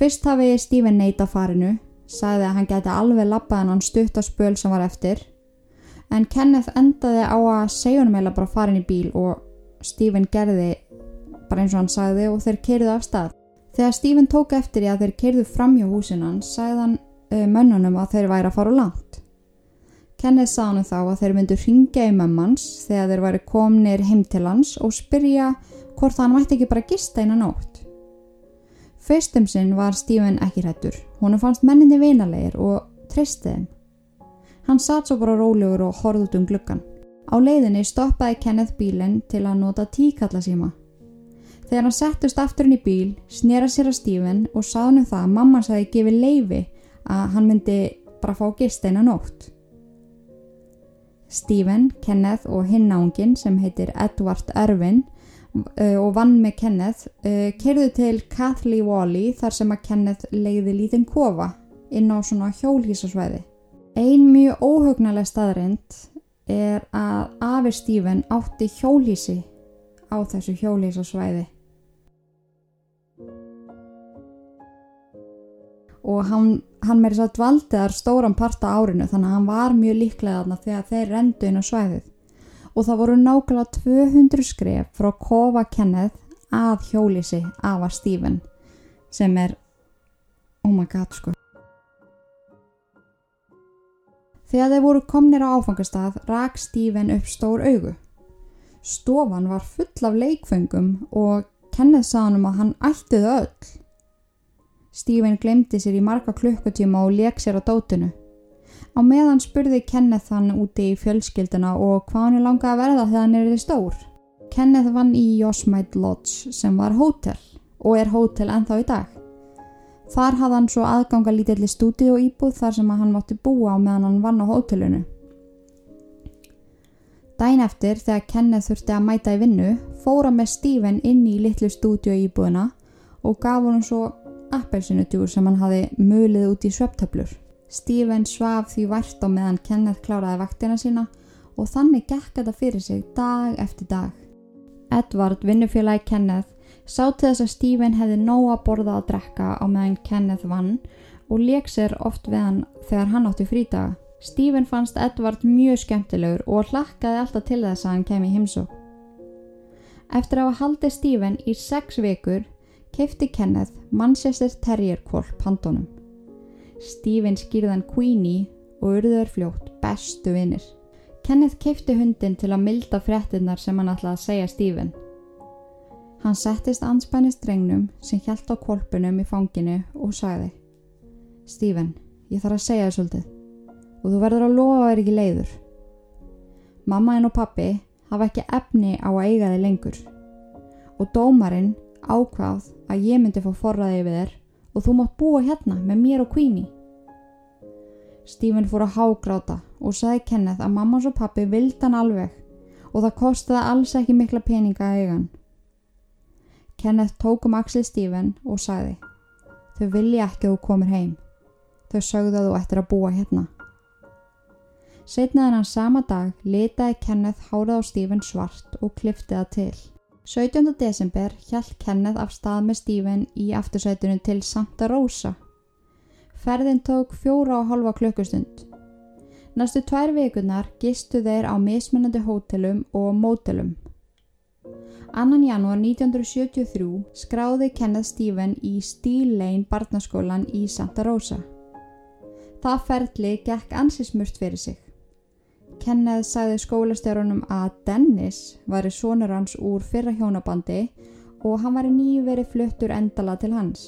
Fyrst hafi Steven neita farinu, sagði að hann geti alveg lappað hann stuttaspöl sem var eftir, en Kenneth endaði á að segja honum eða bara farin í bíl og Steven gerði bara eins og hann sagði og þeir keirðu af stað. Þegar Steven tók eftir í að þeir keirðu fram hjá húsin hans, sagði hann uh, mönnunum að þeir væri að fara langt. Kenneth sagði hann þá að þeir myndu ringja í mömmans þegar þeir væri komnir heim til hans og spyrja hvort hann mætti ekki bara gista eina nótt. Fyrstum sinn var Steven ekki hrættur. Hún fannst menninni vinalegir og treysti þeim. Hann satt svo bara rólegur og horfði út um gluggan. Á leiðinni stoppaði Kenneth bílinn til að nota tíkallasíma. Þegar hann settust aftur inn í bíl, snera sér að Steven og sagði hann það að mamma sagði gefið leifi að hann myndi bara fá gist eina nótt. Steven, Kenneth og hinn náungin sem heitir Edward Irvin uh, og vann með Kenneth uh, kerðu til Kathleen Wally þar sem að Kenneth leiði lítinn kofa inn á svona hjólhísasvæði. Ein mjög óhugnalega staðrind er að Afi Steven átti hjólhísi á þessu hjólhísasvæði. Og hann, hann meiri svo dvaldi þar stóran parta árinu þannig að hann var mjög líklega þarna þegar þeir rendu inn á svæðið. Og það voru nákvæmlega 200 skref frá kofa Kenneth að hjólísi af að Stephen sem er oh my god sko. Þegar þeir voru komnir á áfangastað rak Stephen upp stór augu. Stofan var full af leikfengum og Kenneth sagði hann um að hann ætti þau öll Stephen glemdi sér í marga klukkutíma og leik sér á dótinu Á meðan spurði Kenneth hann úti í fjölskylduna og hvað hann er langað að verða þegar hann er þið stór. Kenneth vann í Yosemite Lodge sem var hótel og er hótel ennþá í dag. Þar hafði hann svo aðganga lítilli stúdíu íbúð þar sem hann mátti búa á meðan hann vann á hótelinu. Dæin eftir þegar Kenneth þurfti að mæta í vinnu fóra með Stephen inn í litlu stúdíu íbúðuna og gaf hann svo appelsinutjúr sem hann hafi mulið út í sveptöflur. Stephen svaf því vært á meðan Kenneth kláraði vaktina sína og þannig gekk þetta fyrir sig dag eftir dag. Edvard, vinnufélagi Kenneth, sá til þess að Stephen hefði nóg að borða að drekka á meðan Kenneth vann og leik sér oft við hann þegar hann átti frítaga. Stephen fannst Edvard mjög skemmtilegur og hlakkaði alltaf til þess að hann kemi heimsó. Eftir að hafa haldið Stephen í sex vikur keipti Kenneth Manchester Terrier kvolp handónum. Stephen skýrðan Queenie og urður fljótt bestu vinnir. Kenneth keipti hundin til að milda fréttinnar sem hann ætlaði að segja Stephen. Hann settist anspænist drengnum sem hjælt á kolpunum í fanginu og sagði Stephen, ég þarf að segja þér svolítið og þú verður að lofa vera ekki leiður. Mamma og pappi hafa ekki efni á að eiga þig lengur og dómarinn ákvað að ég myndi fá forraði yfir þér og þú mátt búa hérna með mér og Queenie. Stephen fór að hágráta og sagði Kenneth að mammas og pappi vildi hann alveg og það kostiði alls ekki mikla peninga að eiga hann. Kenneth tók um axlið Stephen og sagði Þau vilja ekki að þú komir heim. Þau sögðu að þú ættir að búa hérna. Setnaðan hann sama dag letaði Kenneth hárað á Stephen svart og kliftið það til. 17. desember hjælt Kenneth af stað með Stephen í aftursætunum til Santa Rosa. Ferðin tók fjóra og halva klukkustund. Næstu tvær vikunar gistu þeir á mismunandi hótelum og mótelum. Annan janúar 1973 skráði Kenneth Stephen í Steel Lane barnaskólan í Santa Rosa. Það ferli gekk ansismurt fyrir sig. Kenneth sagði skólastjárunum að Dennis væri sonur hans úr fyrra hjónabandi og hann væri nýverið fluttur endala til hans.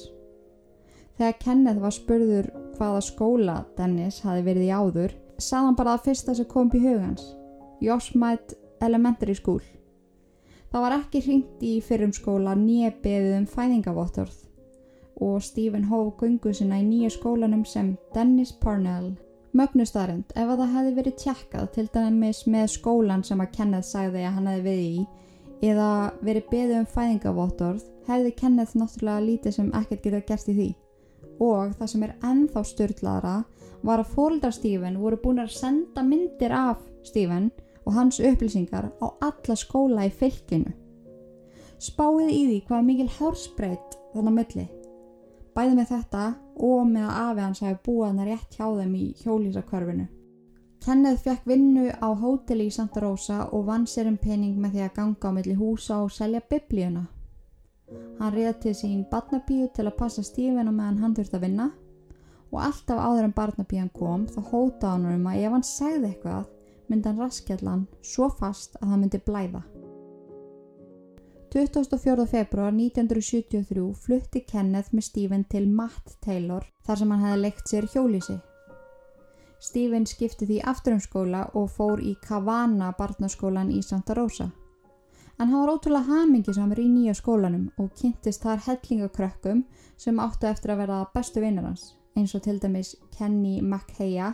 Þegar Kenneth var spurður hvaða skóla Dennis hafi verið í áður, sað hann bara að fyrsta sem kom upp í hugans, Yosemite Elementary School. Það var ekki hringt í fyrrum skóla nýja beðið um fæðingavottorð og Stephen hóf gungu sinna í nýja skólanum sem Dennis Parnell. Mögnustarind, ef að það hefði verið tjekkað til dæmis með skólan sem að Kenneth sagði að hann hefði við í eða verið beðið um fæðingavottorð hefði Kenneth náttúrulega lítið sem ekkert getað gert í því. Og það sem er ennþá störtlaðara var að fóldra Stephen voru búin að senda myndir af Stephen og hans upplýsingar á alla skóla í fylkinu. Spáið í því hvað mikil hársbreyt þannig að milli. Bæði með þetta og með að afi hans hafi búið hann rétt hjá þeim í hjólísakörfinu. Kenneth fekk vinnu á hóteli í Santa Rosa og vann sér um pening með því að ganga á milli húsa og selja biblíuna. Hann réð til sín barnabíu til að passa Stephen og meðan hann þurfti að vinna og alltaf áður en barnabían kom þá hóta hann um að ef hann segði eitthvað myndi hann raskjallan svo fast að það myndi blæða. 24. februar 1973 flutti Kenneth með Stephen til Matt Taylor þar sem hann hefði leikt sér hjólísi. Stephen skipti því aftur um skóla og fór í Kavana barnaskólan í Santa Rosa. En hann var ótrúlega hamingisamur í nýja skólanum og kynntist þar hellingakrökkum sem áttu eftir að vera bestu vinnur hans, eins og til dæmis Kenny McHeya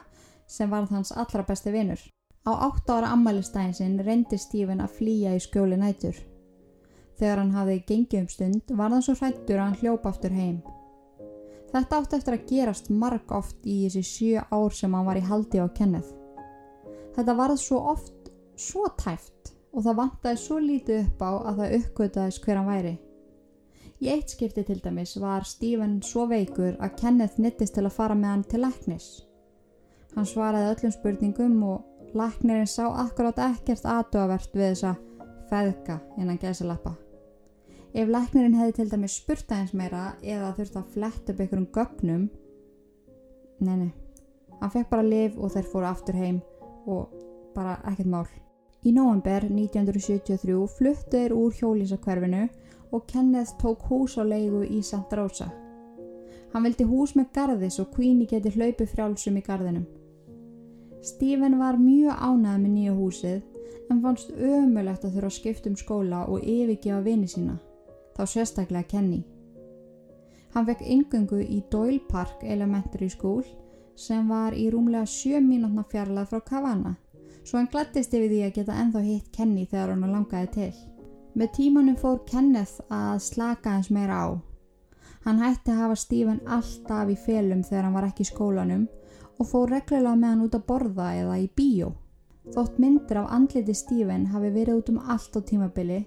sem var hans allra besti vinnur. Á 8 ára ammælistæðin sinn reyndi Stephen að flýja í skjóli nætur. Þegar hann hafði gengið um stund var hann svo hrættur að hann hljópa aftur heim. Þetta átti eftir að gerast marg oft í þessi sjö ár sem hann var í haldi á Kenneth. Þetta varð svo oft svo tæft og það vantaði svo lítið upp á að það uppgötaðis hver hann væri. Í eitt skipti til dæmis var Stephen svo veikur að Kenneth nittist til að fara með hann til læknis. Hann svaraði öllum spurningum og læknirinn sá akkurát ekkert aðdóavert við þessa feðka innan gæsalappa. Ef læknirinn hefði til dæmis spurt aðeins meira eða þurfti að fletta upp einhverjum gögnum Nei, nei, hann fekk bara liv og þeir fóru aftur heim og bara ekkert mál. Í november 1973 fluttu þeir úr hjólísakverfinu og Kenneth tók hús á leigu í Santa Rosa. Hann vildi hús með garði svo Queenie geti hlaupi frjálsum í garðinum. Stephen var mjög ánæð með nýja húsið en fannst ömulegt að þurfa að skipta um skóla og yfirgefa vini sína, þá sérstaklega Kenny. Hann fekk yngöngu í Doyle Park Elementary School sem var í rúmlega 7 mínútna fjarlað frá Kavana, svo hann glættist yfir því að geta enþá hitt Kenny þegar hann langaði til. Með tímanum fór Kenneth að slaka hans meira á. Hann hætti að hafa Stephen alltaf í felum þegar hann var ekki í skólanum og fór reglulega með hann út að borða eða í bíó. Þótt myndir af andliti Stephen hafi verið út um allt á tímabili,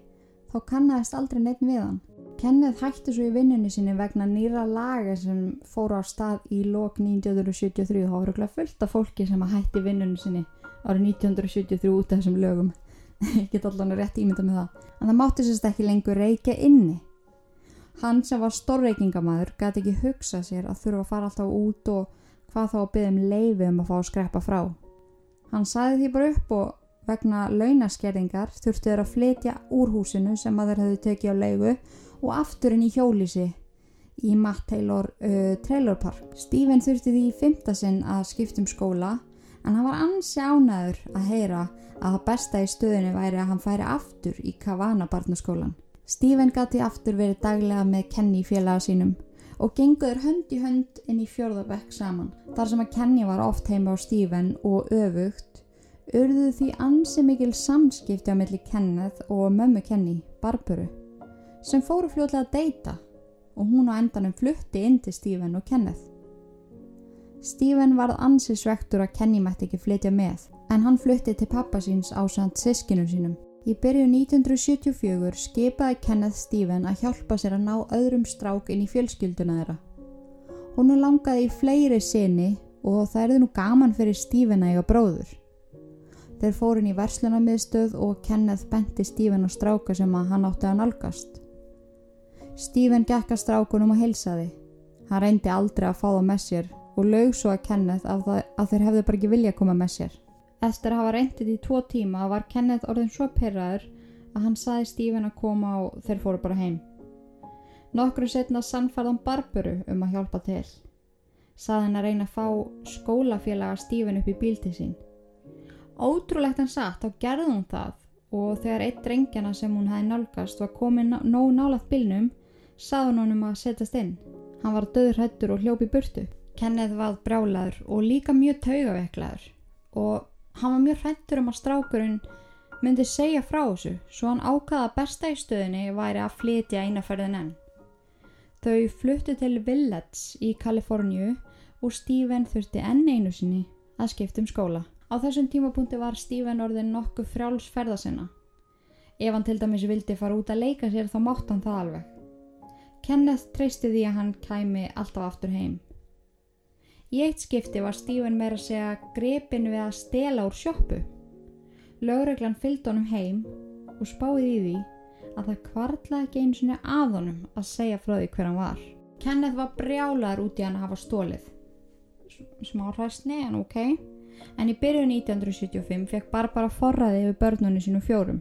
þá kannast aldrei neitt við hann. Kenneth hætti svo í vinnunni sinni vegna nýra laga sem fóru á stað í lok 1973 og það voru fullt af fólki sem hætti vinnunni sinni árið 1973 út af þessum lögum. [laughs] Ég get allan rétt ímynda með það. En það mátti sérst ekki lengur reykja inni. Hann sem var stórreikingamæður gæti ekki hugsa sér að þurfa að fara alltaf út og hvað þá að byggja um leiði um að fá að skreppa frá. Hann saði því bara upp og vegna launaskerðingar þurftu þeir að flytja úr húsinu sem að þeir hefðu tekið á leigu og afturinn í hjólísi í Matt Taylor uh, Trailer Park. Stephen þurfti því í fymtasinn að skiptum skóla en hann var ansi ánæður að heyra að það besta í stöðinu væri að hann færi aftur í Kavana barnaskólan. Stephen gati aftur verið daglega með Kenny félaga sínum og genguður hönd í hönd inn í fjörðabekk saman. Þar sem að Kenny var oft heima á Stephen og öfugt, urðuð því ansi mikil samskipti á milli Kenneth og mömmu Kenny, Barburu, sem fóru fljóðlega að deyta og hún á endanum flutti inn til Stephen og Kenneth. Stephen varð ansi svektur að Kenny mætti ekki flytja með, en hann flutti til pappa síns á samt sískinum sínum. Í byrju 1974 skipaði Kenneth Stephen að hjálpa sér að ná öðrum strák inn í fjölskylduna þeirra. Hún langaði í fleiri sinni og það erði nú gaman fyrir Stephen að eiga bróður. Þeir fórin í verslunarmiðstöð og Kenneth benti Stephen á stráka sem að hann átti að nálgast. Stephen gekk að strákunum og heilsaði. Hann reyndi aldrei að fá það með sér og laug svo að Kenneth að, það, að þeir hefðu bara ekki vilja að koma með sér. Eftir að hafa reyndið í tvo tíma var Kenneth orðin svo pyrraður að hann saði Stephen að koma og þeir fóru bara heim. Nokkru setna sannfærðan Barburu um að hjálpa til. Saði hann að reyna að fá skólafélaga Stephen upp í bíl til sín. Ótrúlegt hann satt þá gerði hún það og þegar eitt drengjana sem hún hefði nálgast var komin ná- nóg nálað bílnum saði hún honum að setjast inn. Hann var döður hættur og hljópi burtu. Kenneth var brjálaður og líka mjög taugaveiklaður og hann var mjög hrættur um að strákurinn myndi segja frá þessu svo hann ákvaða að besta í stöðinni væri að flytja einaferðin enn. Þau fluttu til Village í Kaliforníu og Stephen þurfti enn einu sinni að skipta um skóla. Á þessum tímapunkti var Stephen orðin nokkuð frjáls ferða sinna. Ef hann til dæmis vildi fara út að leika sér þá mátt hann það alveg. Kenneth treysti því að hann kæmi alltaf aftur heim. Í eitt skipti var Stephen meira að segja grepin við að stela úr sjoppu. Lögreglan fylgdi honum heim og spáði í því að það kvarlaði ekki einu sinni að honum að segja frá því hver hann var. Kenneth var brjálaður út í hann að hafa stólið. Smá hræstni en ok. En í byrjun 1975 fekk Barbara forræði yfir börnunum sínum fjórum.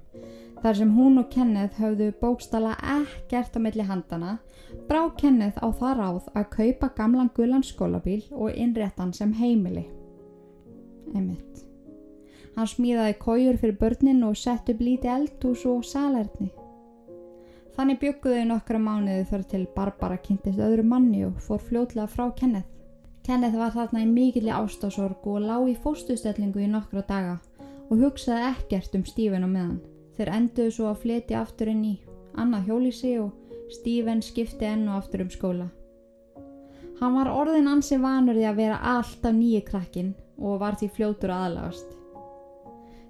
Þar sem hún og Kenneth höfðu bókstala ekkert á milli handana, brá Kenneth á það ráð að kaupa gamlan gulan skólabíl og innréttan sem heimili. Einmitt. Hann smíðaði kójur fyrir börnin og sett upp lítið eldhús og salerni. Þannig bygguðu nokkra mánuði þar til Barbara kynntist öðru manni og fór fljótlega frá Kenneth. Kenneth var þarna í mikilli ástasorg og lá í fóstustellingu í nokkra daga og hugsaði ekkert um Stephen á meðan. Þeir enduðu svo að flytja aftur inn í annað hjólísi og Stephen skipti enn og aftur um skóla. Hann var orðin ansi vanur því að vera alltaf nýji krakkin og var því fljótur að aðlagast.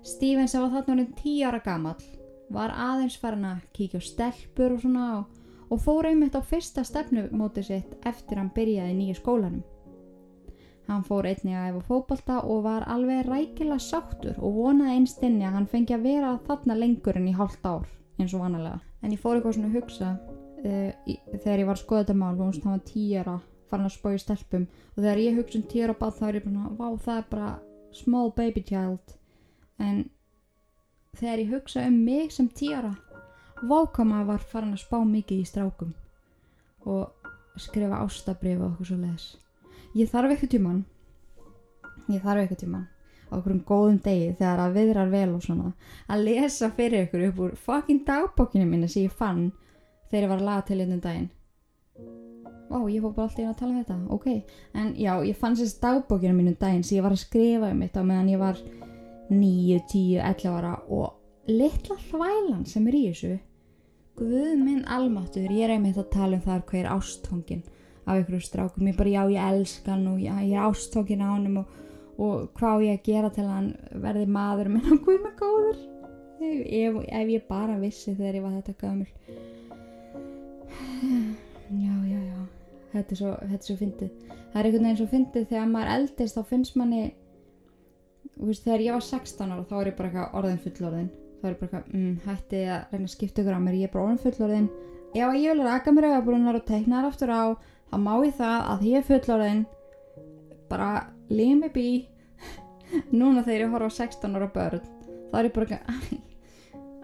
Stephen sem var þarna orðin 10 ára gamall var aðeins farin að kíkja á stelpur og svona og, og fór einmitt á fyrsta stefnumóti sitt eftir hann byrjaði nýju skólanum. Hann fór einnig að efa fótbolta og var alveg rækilega sáttur og vonaði einstinni að hann fengi að vera þarna lengur en í hálft ár eins og vanalega. En ég fór eitthvað svona að hugsa uh, í, þegar ég var að skoða þetta mál og hann var tíjara farin að spója stelpum og þegar ég hugsa um tíjara bát þá er ég bara, vá það er bara small baby child en þegar ég hugsa um mig sem tíjara vákama var farin að spá mikið í strákum og skrifa ástabrif og okkur svo leiðis ég þarf eitthvað tíman ég þarf eitthvað tíman á okkur um góðum degi þegar að viðrar vel og svona. Að lesa fyrir ykkur upp úr fucking dagbókinu minni sem ég fann þegar ég var að laga til einnum daginn. Ó, ég fór bara alltaf inn að tala um þetta, ok. En já, ég fann sérst dagbókinu mínum daginn sem ég var að skrifa um þetta meðan ég var 9, 10, 11 ára og litla hvælan sem er í þessu. Guð minn almáttur, ég er einmitt að tala um það hvað ég er ástfangin af einhverju strákum, ég bara já ég elska hann og já, ég er ástfangin á hann og, og hvað ég að gera til að hann verði maður minn? [laughs] Og guð mig góður. Ef, ef, ef ég bara vissi þegar ég var þetta gömul. [sighs] Já já já. Þetta er svo, þetta er svo fyndið. Það er einhvern veginn svo fyndið þegar maður eldist þá finnst manni veist, þegar ég var 16 ára þá er ég bara eitthvað orðin fullorðin. Þá er ég bara eitthvað, mm, hætti að reyna að skipta ykkur á mér ég er bara orðin fullorðin. Að ég vil raka mér auðabrúnar og teikna þar aftur á þá má ég það að ég er fullorðin? Bara me be. [laughs] Núna þegar ég horfa á 16 ára börn þá er ég bara eitthvað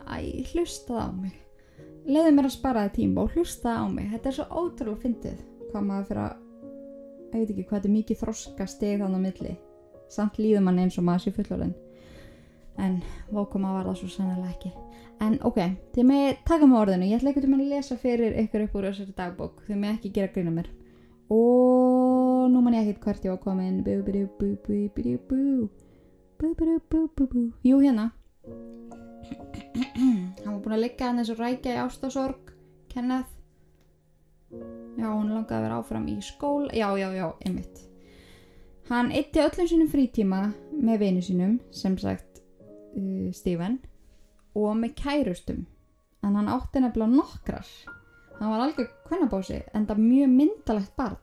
æ, hlusta það á mig. Leiði mér að spara það tíma og hlusta það á mig. Þetta er svo ótrúlega fyndið hvað maður fyrir að ég veit ekki hvað þetta er mikið þroska steg þannig á milli. Samt líður mann eins og maður sé fullorðin en vókuma var það svo sannlega ekki. En ok, þið með taka með orðinu. Ég ætla ekkert um að lesa fyrir ykkur upp úr þessari dagbók. Þið með ekki gera grína mér og nú man ég ekkert hvert ég var komin. Bú bú bú bú bú bú bú bú. Bú bú bú jú hérna. [clears throat] Hann var búin að liggja hann eins og rækja í ástasorg Kenneth já, hún langaði að vera áfram í skól. Já, já, já, einmitt. Hann eitti öllum sínum frítíma með vinu sínum sem sagt uh, Steven og með kærustum. En hann átti nefnilega nokkrar hann var algjör kvennabósi en það mjög myndalegt barn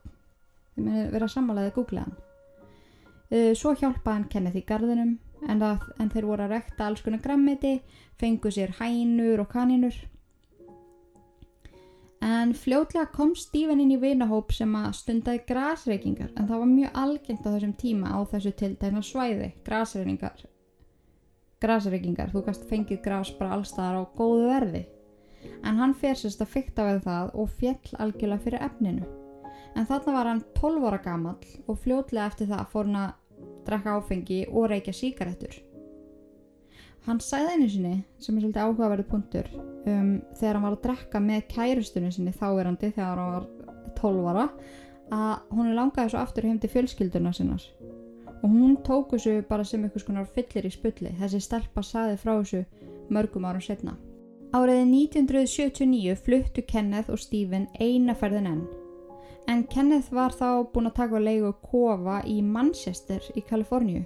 þið munið vera sammálaðið að googla hann uh, svo hjálpaði hann Kenneth í garðinum en, það, en þeir voru að rekta alls konar grammiti fengu sér hænur og kaninur En fljótlega kom Stephen inn í vinahóp sem að stundaði grasreikingar en það var mjög algengt á þessum tíma á þessu tildæna svæði, grasreikingar. Grasreikingar, þú gast fengið gras bara allstaðar á góðu verði. En hann fer sérst að fykta við það og fjell algjörlega fyrir efninu. En þarna var hann 12 ára gamall og fljótlega eftir það fór hann að drekka áfengi og reykja síkaretur. Hann sæði einu sinni, sem er svolítið áhugaverði punktur, um, þegar hann var að drekka með kærustunni sinni þáverandi þegar hann var 12 ára, að hún langaði svo aftur heim til fjölskylduna sinnar. Og hún tók þessu bara sem eitthvað skonar fyllir í spulli, þessi stelpa saði frá þessu mörgum árum setna. Áriði 1979 fluttu Kenneth og Stephen einaferðin enn. En Kenneth var þá búin að taka að leigu kofa í Manchester í Kaliforníu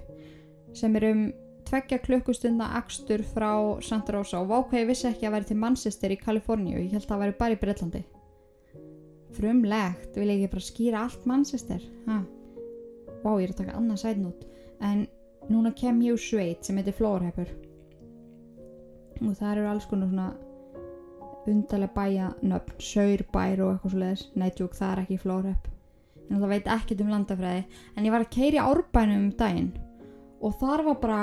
sem er um tveggja klukkustunda akstur frá Santa Rosa. Og vákvæði vissi ekki að væri til Manchester í Kaliforníu. Ég held að það væri bara í Breitlandi frumlegt, vil ég ekki bara skýra allt Manchester? Ha. Vá, ég er að taka annað sætnút en núna kem ég úr sveit sem heitir Flórhefur og það eru alls konar svona undarlega bæja nöfn, saurbær og eitthvað svo leiðis, nættjúk það er ekki Flórhef en það veit ekkert um landafræði en ég var að keiri árbænum um daginn. Og þar var bara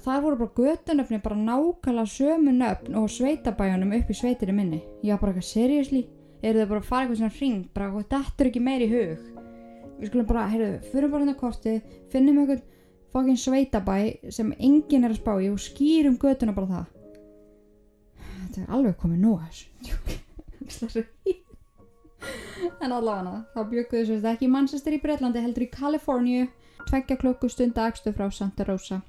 það voru bara götunöfni bara nákvæmlega sömu nöfn og sveitabæjunum upp í sveitirinn minni. Ég var bara eitthvað seriously? Eru þau bara að fara eitthvað svona hring? Bara þetta er ekki meir í hug. Við skulum bara, heyrðu, fyrir bara hérna kortið finnum eitthvað fokkin sveitabæ sem enginn er að spá í og skýrum götuna bara það. Þetta er alveg komið nú þessu. En allavega þá bjökuðu þessu ekki í Manchester í Breitlandi heldur í Kaliforníu. Tveggja klukkustund aðgstu frá Santa Rosa.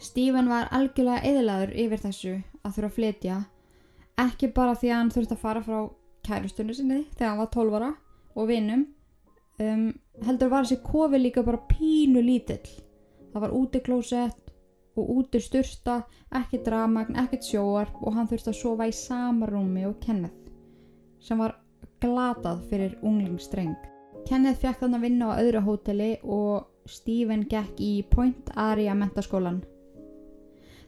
Stephen var algjörlega eðlaður yfir þessu að þurfa að flytja. Ekki bara því að hann þurfti að fara frá kærustunni sinni þegar hann var 12 ára og vinnum um, heldur var þessi kofi líka bara pínu lítill. Það var úti klósett og úti styrsta ekki dramagn, ekkert sjóar og hann þurfti að sofa í sama rúmi og Kenneth sem var glatað fyrir unglingsstreng. Kenneth fekk þannig að vinna á öðru hóteli og Stephen gekk í Point Aria mentaskólan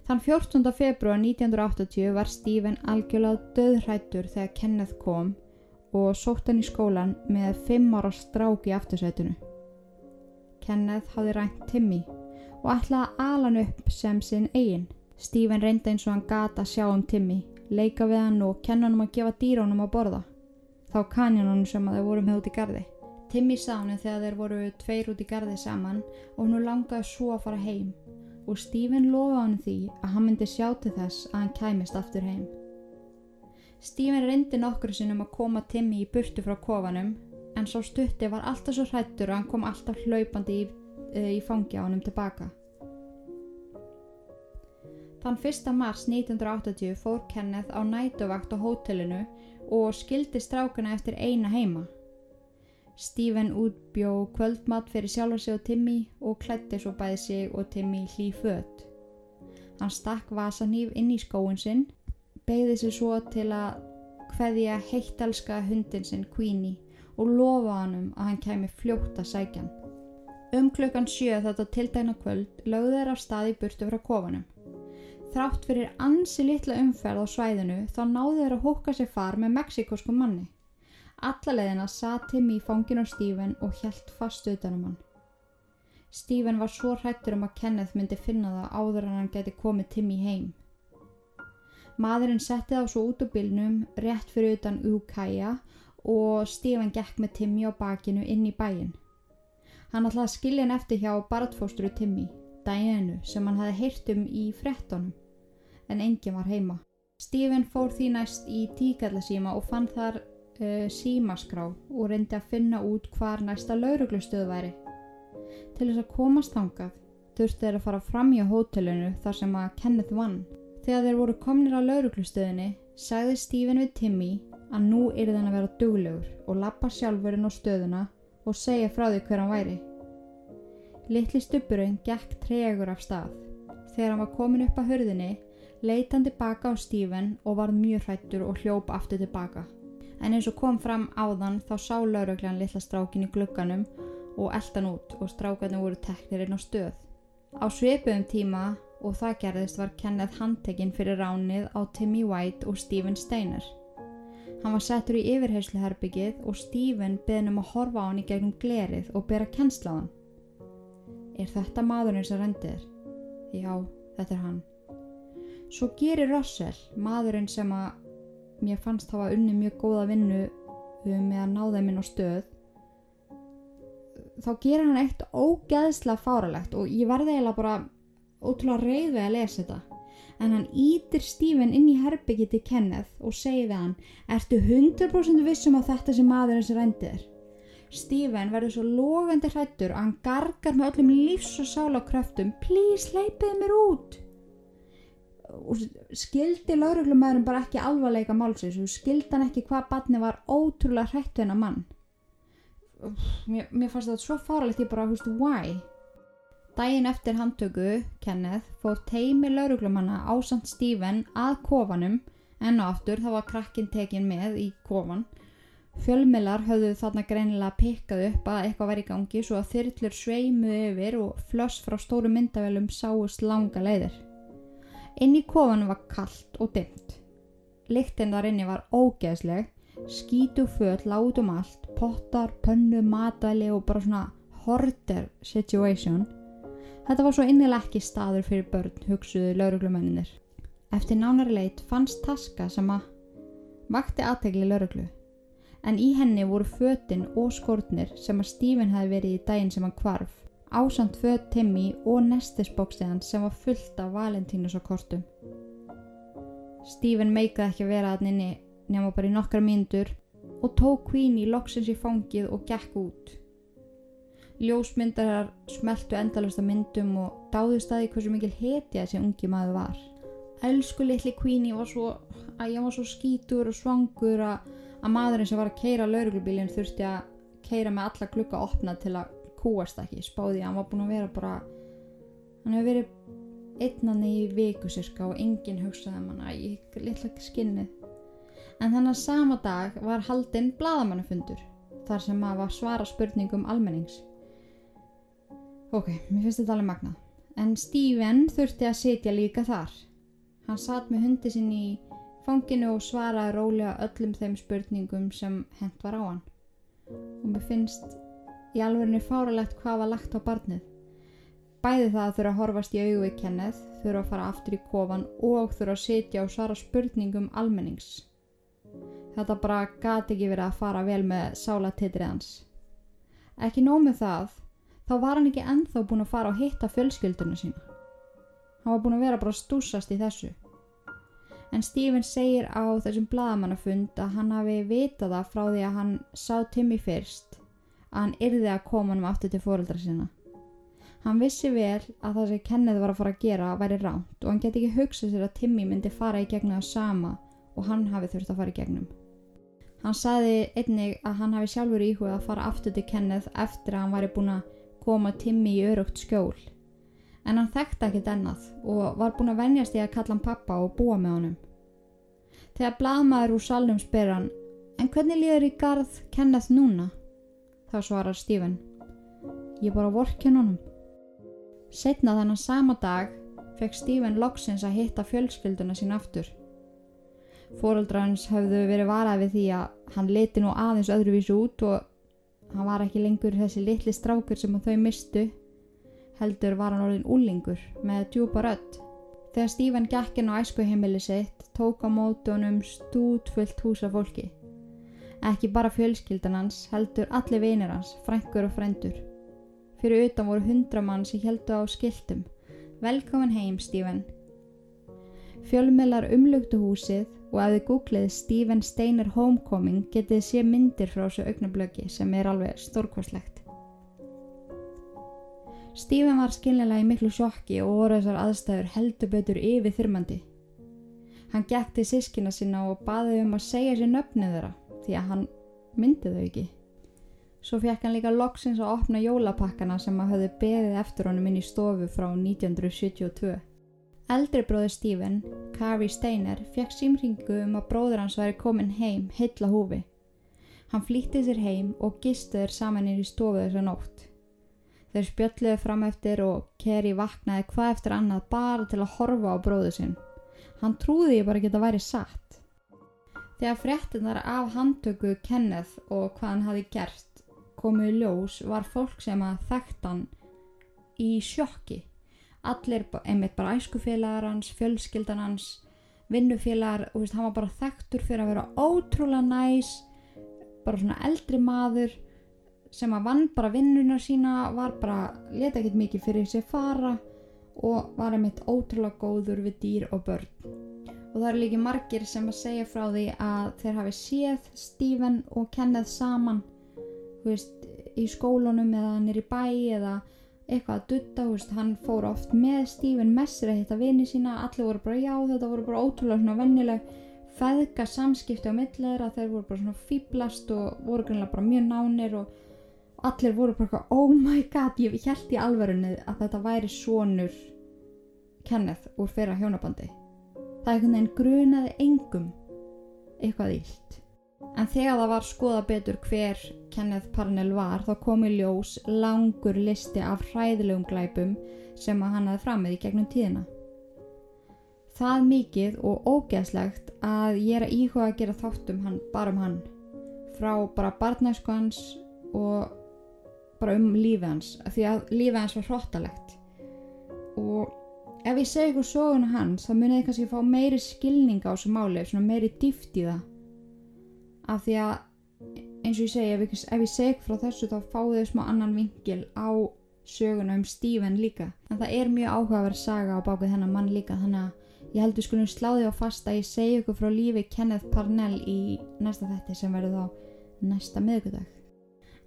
Þann 14. februar 1980 var Stephen algjörlega döðrættur þegar Kenneth kom og sótt hann í skólan með 5 ára strák í aftursætunu. Kenneth hafði rænt Timmy og ætlaði að ala hann upp sem sinn eigin. Stephen reynda eins og hann gata að sjá um Timmy, leika við hann og kenna hann um að gefa dýrónum að borða. Þá kanjan hann sem að þeir voru með út í gardi. Timmy sá hann þegar þeir voru tveir út í gardi saman og hann langaði svo að fara heim og Stephen lofa hann því að hann myndi sjá til þess að hann kæmist aftur heim. Stephen reyndi nokkur sinnum að koma Timmy í burtu frá kofanum en svo stutti var alltaf svo hrættur að hann kom alltaf hlaupandi í, uh, í fangi á hann tilbaka. Þann 1. mars 1980 fór Kenneth á nætuvakt á hótelinu og skildi strákana eftir eina heima. Stephen útbjó kvöldmatt fyrir sjálfur sig og Timmy og klætti svo bæði sig og Timmy hlý född. Hann stakk vasanýf inn í skóin sinn, beigði sig svo til að hveðja heittalska hundin sinn Queenie og lofa hannum að hann kæmi fljóta sækjan. Um klukkan sjö þetta tildæna kvöld lögði þeir af staði burtu frá kofanum. Þrátt fyrir ansi litla umferð á svæðinu þá náði þeir að húka sér far með mexikosku manni. Alla leðina satt Timmy í fangin á Stephen og hjælt fast utanum hann. Stephen var svo hrættur um að Kenneth myndi finna það áður en hann geti komið Timmy heim. Maðurinn setti þá svo út úr bylnum rétt fyrir utan Ukaja og Stephen gekk með Timmy á bakinu inn í bæin. Hann ætlaði að skilja hann eftir hjá barðfósturu Timmy, Dianu, sem hann hafi heyrt um í frettonum, en enginn var heima. Stephen fór því næst í tíkallasíma og fann þar uh, símaskrá og reyndi að finna út hvar næsta lauruglustöð væri. Til þess að komast þangað þurfti þeir að fara fram í hótelinu þar sem að Kenneth vann. Þegar þeir voru komnir á lauruglustöðinni sagði Stephen við Timmy að nú er þenn að vera duglegur og lappa sjálfurinn á stöðuna og segja frá því hver hann væri. Littli stupurinn gekk tregur af stað. Þegar hann var komin upp að hörðinni leita hann tilbaka á Stephen og var mjög hrættur og hljóp aftur tilbaka en eins og kom fram áðan þá sá lauruglan litla strákin í glugganum og eldan út og strákarnir voru teknir inn á stöð. Á sveipuðum tíma og það gerðist var Kenneth handtekinn fyrir ránið á Timmy White og Stephen Steiner. Hann var settur í yfirheysluherbyggið og Stephen beðin um að horfa á hann í gegnum glerið og bera kennsla á hann. Er þetta maðurinn sem rendir? Já, þetta er hann. Svo gerir Russell, maðurinn sem að mér fannst hafa unni mjög góða vinnu um með að ná þeim inn á stöð, þá gerir hann eitt ógeðslega fáralegt og ég verði eiginlega bara ótrúlega reyð við að lesa þetta. En hann ítir Stephen inn í herbyggi til Kenneth og segir við hann, ertu 100% vissum að þetta sem maðurinn sem rendir? Stephen verður svo logandi hrættur að hann gargar með öllum lífs og sálakröftum, please leipið mér út. Og skildi lauruglumæðurinn bara ekki alvarleika málsins og skildi hann ekki hvað batni var ótrúlega hrættu hennar mann. Mér, mér fannst þetta svo fáralegt ég bara, hú veist, why? Dægin eftir handtöku, Kenneth, fór teimi lauruglumanna ásand Stephen að kofanum en á aftur þá var krakkin tekin með í kofan. Fjölmilar höfðu þarna greinilega pikkað upp að eitthvað væri í gangi svo að þyrllur sveimu yfir og flöss frá stóru myndavélum sáust langa leiðir. Inn í kofanum var kallt og dimmt. Liktinn þar inni var ógeðsleg, skítu föll lát um allt, pottar, pönnu, matvæli og bara svona horter situation. Þetta var svo innilega ekki staður fyrir börn, hugsuðu lauruglumenninir. Eftir nánari leit fannst taska sem að vakti aðtegli lauruglu. En í henni voru fötinn og skórnir sem að Stephen hafi verið í daginn sem hann kvarf. Ásand föt Timmy og nestisbóksteðan sem var fullt af Valentínus og kortum. Stephen meikaði ekki að vera að nynni nema bara í nokkra myndur og tók Queenie loksins í fangið og gekk út. Ljósmyndarar smeltu endalasta myndum og dáðu staði hversu mikil hetja þessi ungi maður var. Elsku litli Queenie var svo, að ég var svo skítur og svangur að, að maðurinn sem var að keira lauruglubílinn þurfti að keira með alla glukka opna til að kúast ekki. Spáði að hann var búin að vera bara, hann hefur verið einnanni í viku sirka og enginn hugsaði um hann að ég litla skinnið. En þannig að sama dag var haldinn bladamannafundur þar sem maður var svara spurningum almennings. Ok, mér finnst þetta alveg magnað. En Stephen þurfti að sitja líka þar. Hann satt með hundi sinn í fanginu og svaraði rólega öllum þeim spurningum sem hent var á hann. Og mér finnst í alverðinu fáralegt hvað var lagt á barnið. Bæði það að þurfa að horfast í augu við kennið, þurfa að fara aftur í kofan og þurfa að sitja og svara spurningum almennings. Þetta bara gati ekki verið að fara vel með sálatittrið hans. Ekki nómið það, þá var hann ekki enþá búin að fara og hitta fjölskyldunum sína. Hann var búin að vera bara stúsast í þessu. En Stephen segir á þessum bladamannafund að hann hafi vitað það frá því að hann sá Timmy fyrst að hann yrði að koma hann aftur til fóreldra sinna. Hann vissi vel að það sem Kenneth var að fara að gera væri ránt og hann geti ekki hugsað sér að Timmy myndi fara í gegnum það sama og hann hafi þurft að fara í gegnum. Hann saði einnig að hann hafi sjálfur íhugað að fara aftur til Kenneth eftir að hann væri búin að koma Timmy í örugt skjól. En hann þekkti ekkert ennað og var búin að venjast í að kalla hann pappa og búa með honum. Þegar bladmaður úr salnum spyr hann, en hvernig líður í garð Kenneth núna? Þá svarar Stephen, ég bara vorkin honum. Setna þennan sama dag fekk Stephen loksins að hitta fjölskylduna sín aftur. Fóreldra hans höfðu verið varað við því að hann leti nú aðeins öðruvísu út og hann var ekki lengur þessi litli strákur sem þau mistu. Heldur var hann orðin úlingur með djúpa rödd. Þegar Stephen gekkin á æskuheimili sitt tók á mótunum stútfullt húsa fólki. Ekki bara fjölskyldan hans, heldur allir vinir hans, frængur og frændur. Fyrir utan voru hundra mann sem heldu á skiltum. Velkomin heim, Stephen. Fjölmiðlar umlugtu húsið og ef þið googlið Stephen Steiner Homecoming getið sé myndir frá þessu augnablöki sem er alveg stórkvæslegt. Stephen var skilnilega í miklu sjokki og voru þessar aðstæður heldur betur yfir þyrmandi. Hann til sískina sína og baði um að segja sér nöfnið þeirra því að hann myndi þau ekki. Svo fekk hann líka loksins að opna jólapakkana sem að höfðu beðið eftir honum inn í stofu frá 1972. Eldri bróður Stephen, Kari Steiner, fekk símringu um að bróður hans væri komin heim heilla húfi. Hann flýtti sér heim og gistu þeir saman inn í stofu þessa nótt. Þeir spjöldluðu fram eftir og Kerry vaknaði hvað eftir annað bara til að horfa á bróðu sinn. Hann trúði ég bara ekki að það væri satt. Þegar fréttinar af handtöku Kenneth og hvað hann hafi gert komu í ljós var fólk sem að þekkt hann í sjokki. Allir, einmitt bara æskufélagar hans, fjölskyldan hans, vinnufélagar og veist, hann var bara þekktur fyrir að vera ótrúlega næs, bara svona eldri maður sem að vann bara vinnuna sína, var bara, leta ekkert mikið fyrir sér fara og var einmitt ótrúlega góður við dýr og börn. Og það eru líki margir sem að segja frá því að þeir hafi séð Stephen og Kenneth saman veist, í skólunum eða nýri bæ eða eitthvað að dutta, veist, hann fór oft með Stephen messir að hitta vini sína allir voru bara já, þetta voru bara ótrúlega svona vennileg feðga samskipti á millir að þeir voru bara svona fýblast og voru greinlega bara mjög nánir og allir voru bara eitthvað, oh my god, ég held í alverunni að þetta væri sonur Kenneth úr fyrra hjónabandi. Það einhvern veginn grunaði engum eitthvað illt en þegar það var skoða betur hver Kenneth Parnell var þá kom í ljós langur listi af hræðilegum glæpum sem að hann hafði framið í gegnum tíðina. Það mikið og ógeðslegt að ég er að íhuga að gera þáttum hann, bara um hann. Frá bara barnæsku hans og bara um lífið hans því að lífið hans var hróttalegt og ef ég segi ykkur söguna hans þá munið þið kannski fá meiri skilning á þessu máli svona meiri dýft í það af því að eins og ég segi ef, ef ég segi frá þessu þá fáið þið smá annan vinkil á söguna um Stephen líka en það er mjög áhugaverð saga á bakið þennan mann líka þannig að ég held við skulum slá því á fast að ég segi ykkur frá lífi Kenneth Parnell í næsta þetti sem verður þá næsta miðgudag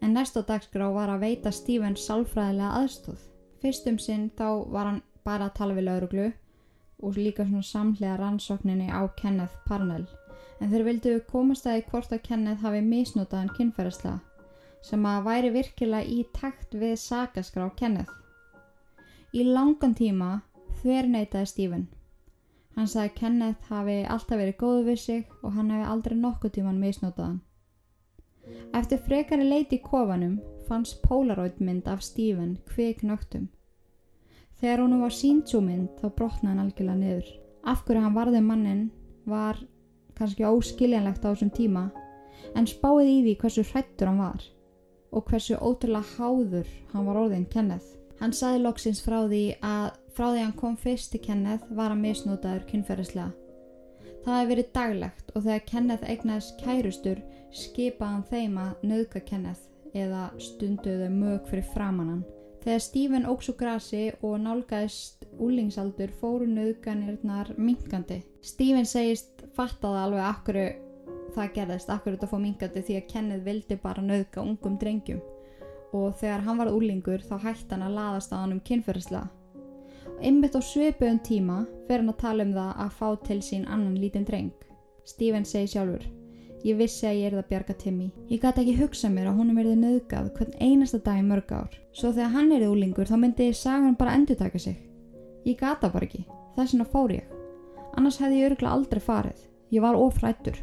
en næsta dagskrá var að veita Stephen sálfræðilega aðstóð. Fyrst um sinn þá var hann bara að tala við lauruglu og líka svona samhlega rannsókninni á Kenneth Parnell. En þeir vildu komast að því hvort að Kenneth hafi misnotað hann kynferðislega sem að væri virkilega í takt við sakaskrá Kenneth. Í langan tíma þver neytaði Stephen. Hann sagði að Kenneth hafi alltaf verið góðu við sig og hann hefði aldrei nokkuð tíman misnotað hann. Eftir frekari leiti í kofanum fannst Polaroid mynd af Stephen kvik nögtum. Þegar hún var sínt svo mynd þá brotnaði hann algjörlega niður. Af hverju hann varði mannin var kannski óskiljanlegt á þessum tíma en spáið í því hversu hrættur hann var og hversu ótrúlega háður hann var orðin Kenneth. Hann sagði loksins frá því að frá því hann kom fyrst til Kenneth var hann misnotaður kynferðislega. Það hefði verið daglegt og þegar Kenneth eignaðist kærustur skipaði hann þeim að nöðga Kenneth eða stunduðu mög fyrir framannan. Þegar Stephen óks úr grasi og nálgæðist úlingsaldur fóru nöðganirnar minkandi. Stephen segist fattaði alveg akkur það gerðist, akkur þetta fór minkandi því að Kenneth vildi bara nöðga ungum drengjum og þegar hann var úlingur þá hætti hann að laðast á hann um kynferðislega. Einmitt á svipuðum tíma fer hann að tala um það að fá til sín annan lítinn dreng. Stephen segi sjálfur Ég vissi að ég er það bjarga Timmy. Ég gæti ekki hugsa mér að honum erði nöðgað hvern einasta dag í mörg ár. Svo þegar hann erði úlingur þá myndi sagan bara endurtaka sig. Ég gata bara ekki. Þess vegna fór ég. Annars hefði ég örgulega aldrei farið. Ég var ofrættur.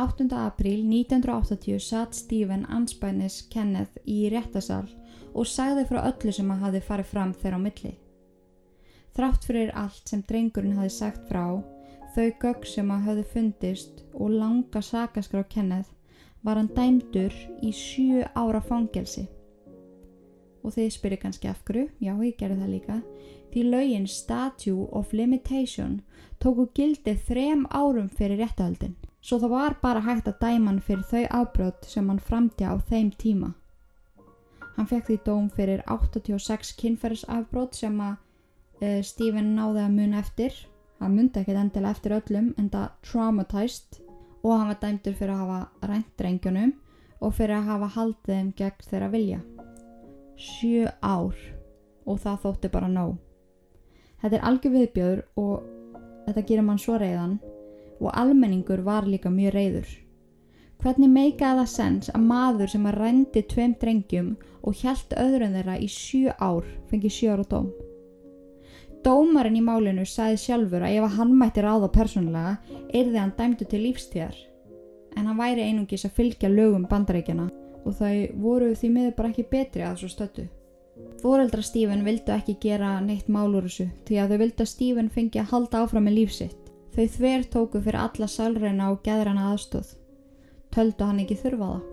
8. apríl 1980 satt Stephen anspænis Kenneth í réttasal og sagði frá öllu sem að hafi farið fram þeirra á milli. Þrátt fyrir allt sem drengurinn hafi sagt frá þau gögg sem að höfðu fundist og langa sakaskrá Kenneth var hann dæmdur í sjö ára fangelsi. Og þið spyrir kannski af hverju, já ég gerði það líka, því lögin Statue of Limitation tóku gildi þrem árum fyrir réttahöldin. Svo það var bara hægt að dæma hann fyrir þau afbrot sem hann framti á þeim tíma. Hann fekk því dóm fyrir 86 kynferðisafbrot sem að uh, Stephen náði að muna eftir. Hann myndi ekkert endilega eftir öllum en það traumatized. Og hann var dæmdur fyrir að hafa rænt drengjunum og fyrir að hafa haldið þeim gegn þeirra vilja. Sjö ár. Og það þótti bara nóg þetta er algjör viðbjöður og þetta gerir mann svo reyðan og almenningur var líka mjög reyður hvernig meikaði það sens að maður sem að rændi tveim drengjum og hjælt öðrun þeirra í sjö ár fengi sjö ára dóm? Dómarinn í málinu sagði sjálfur að ef að hann mætti ráða persónulega yrði hann dæmdu til lífstíðar. En hann væri einungis að fylgja lögum bandarækjana og þau voru því miður bara ekki betri að svo stöttu. Fóreldra Stephen vildu ekki gera neitt mál úr þessu því að þau vildu að Stephen fengi að halda áfram með lífsitt. Þau þver tóku fyrir alla salreina og geðrana aðstóð. Töldu hann ekki þurfa það.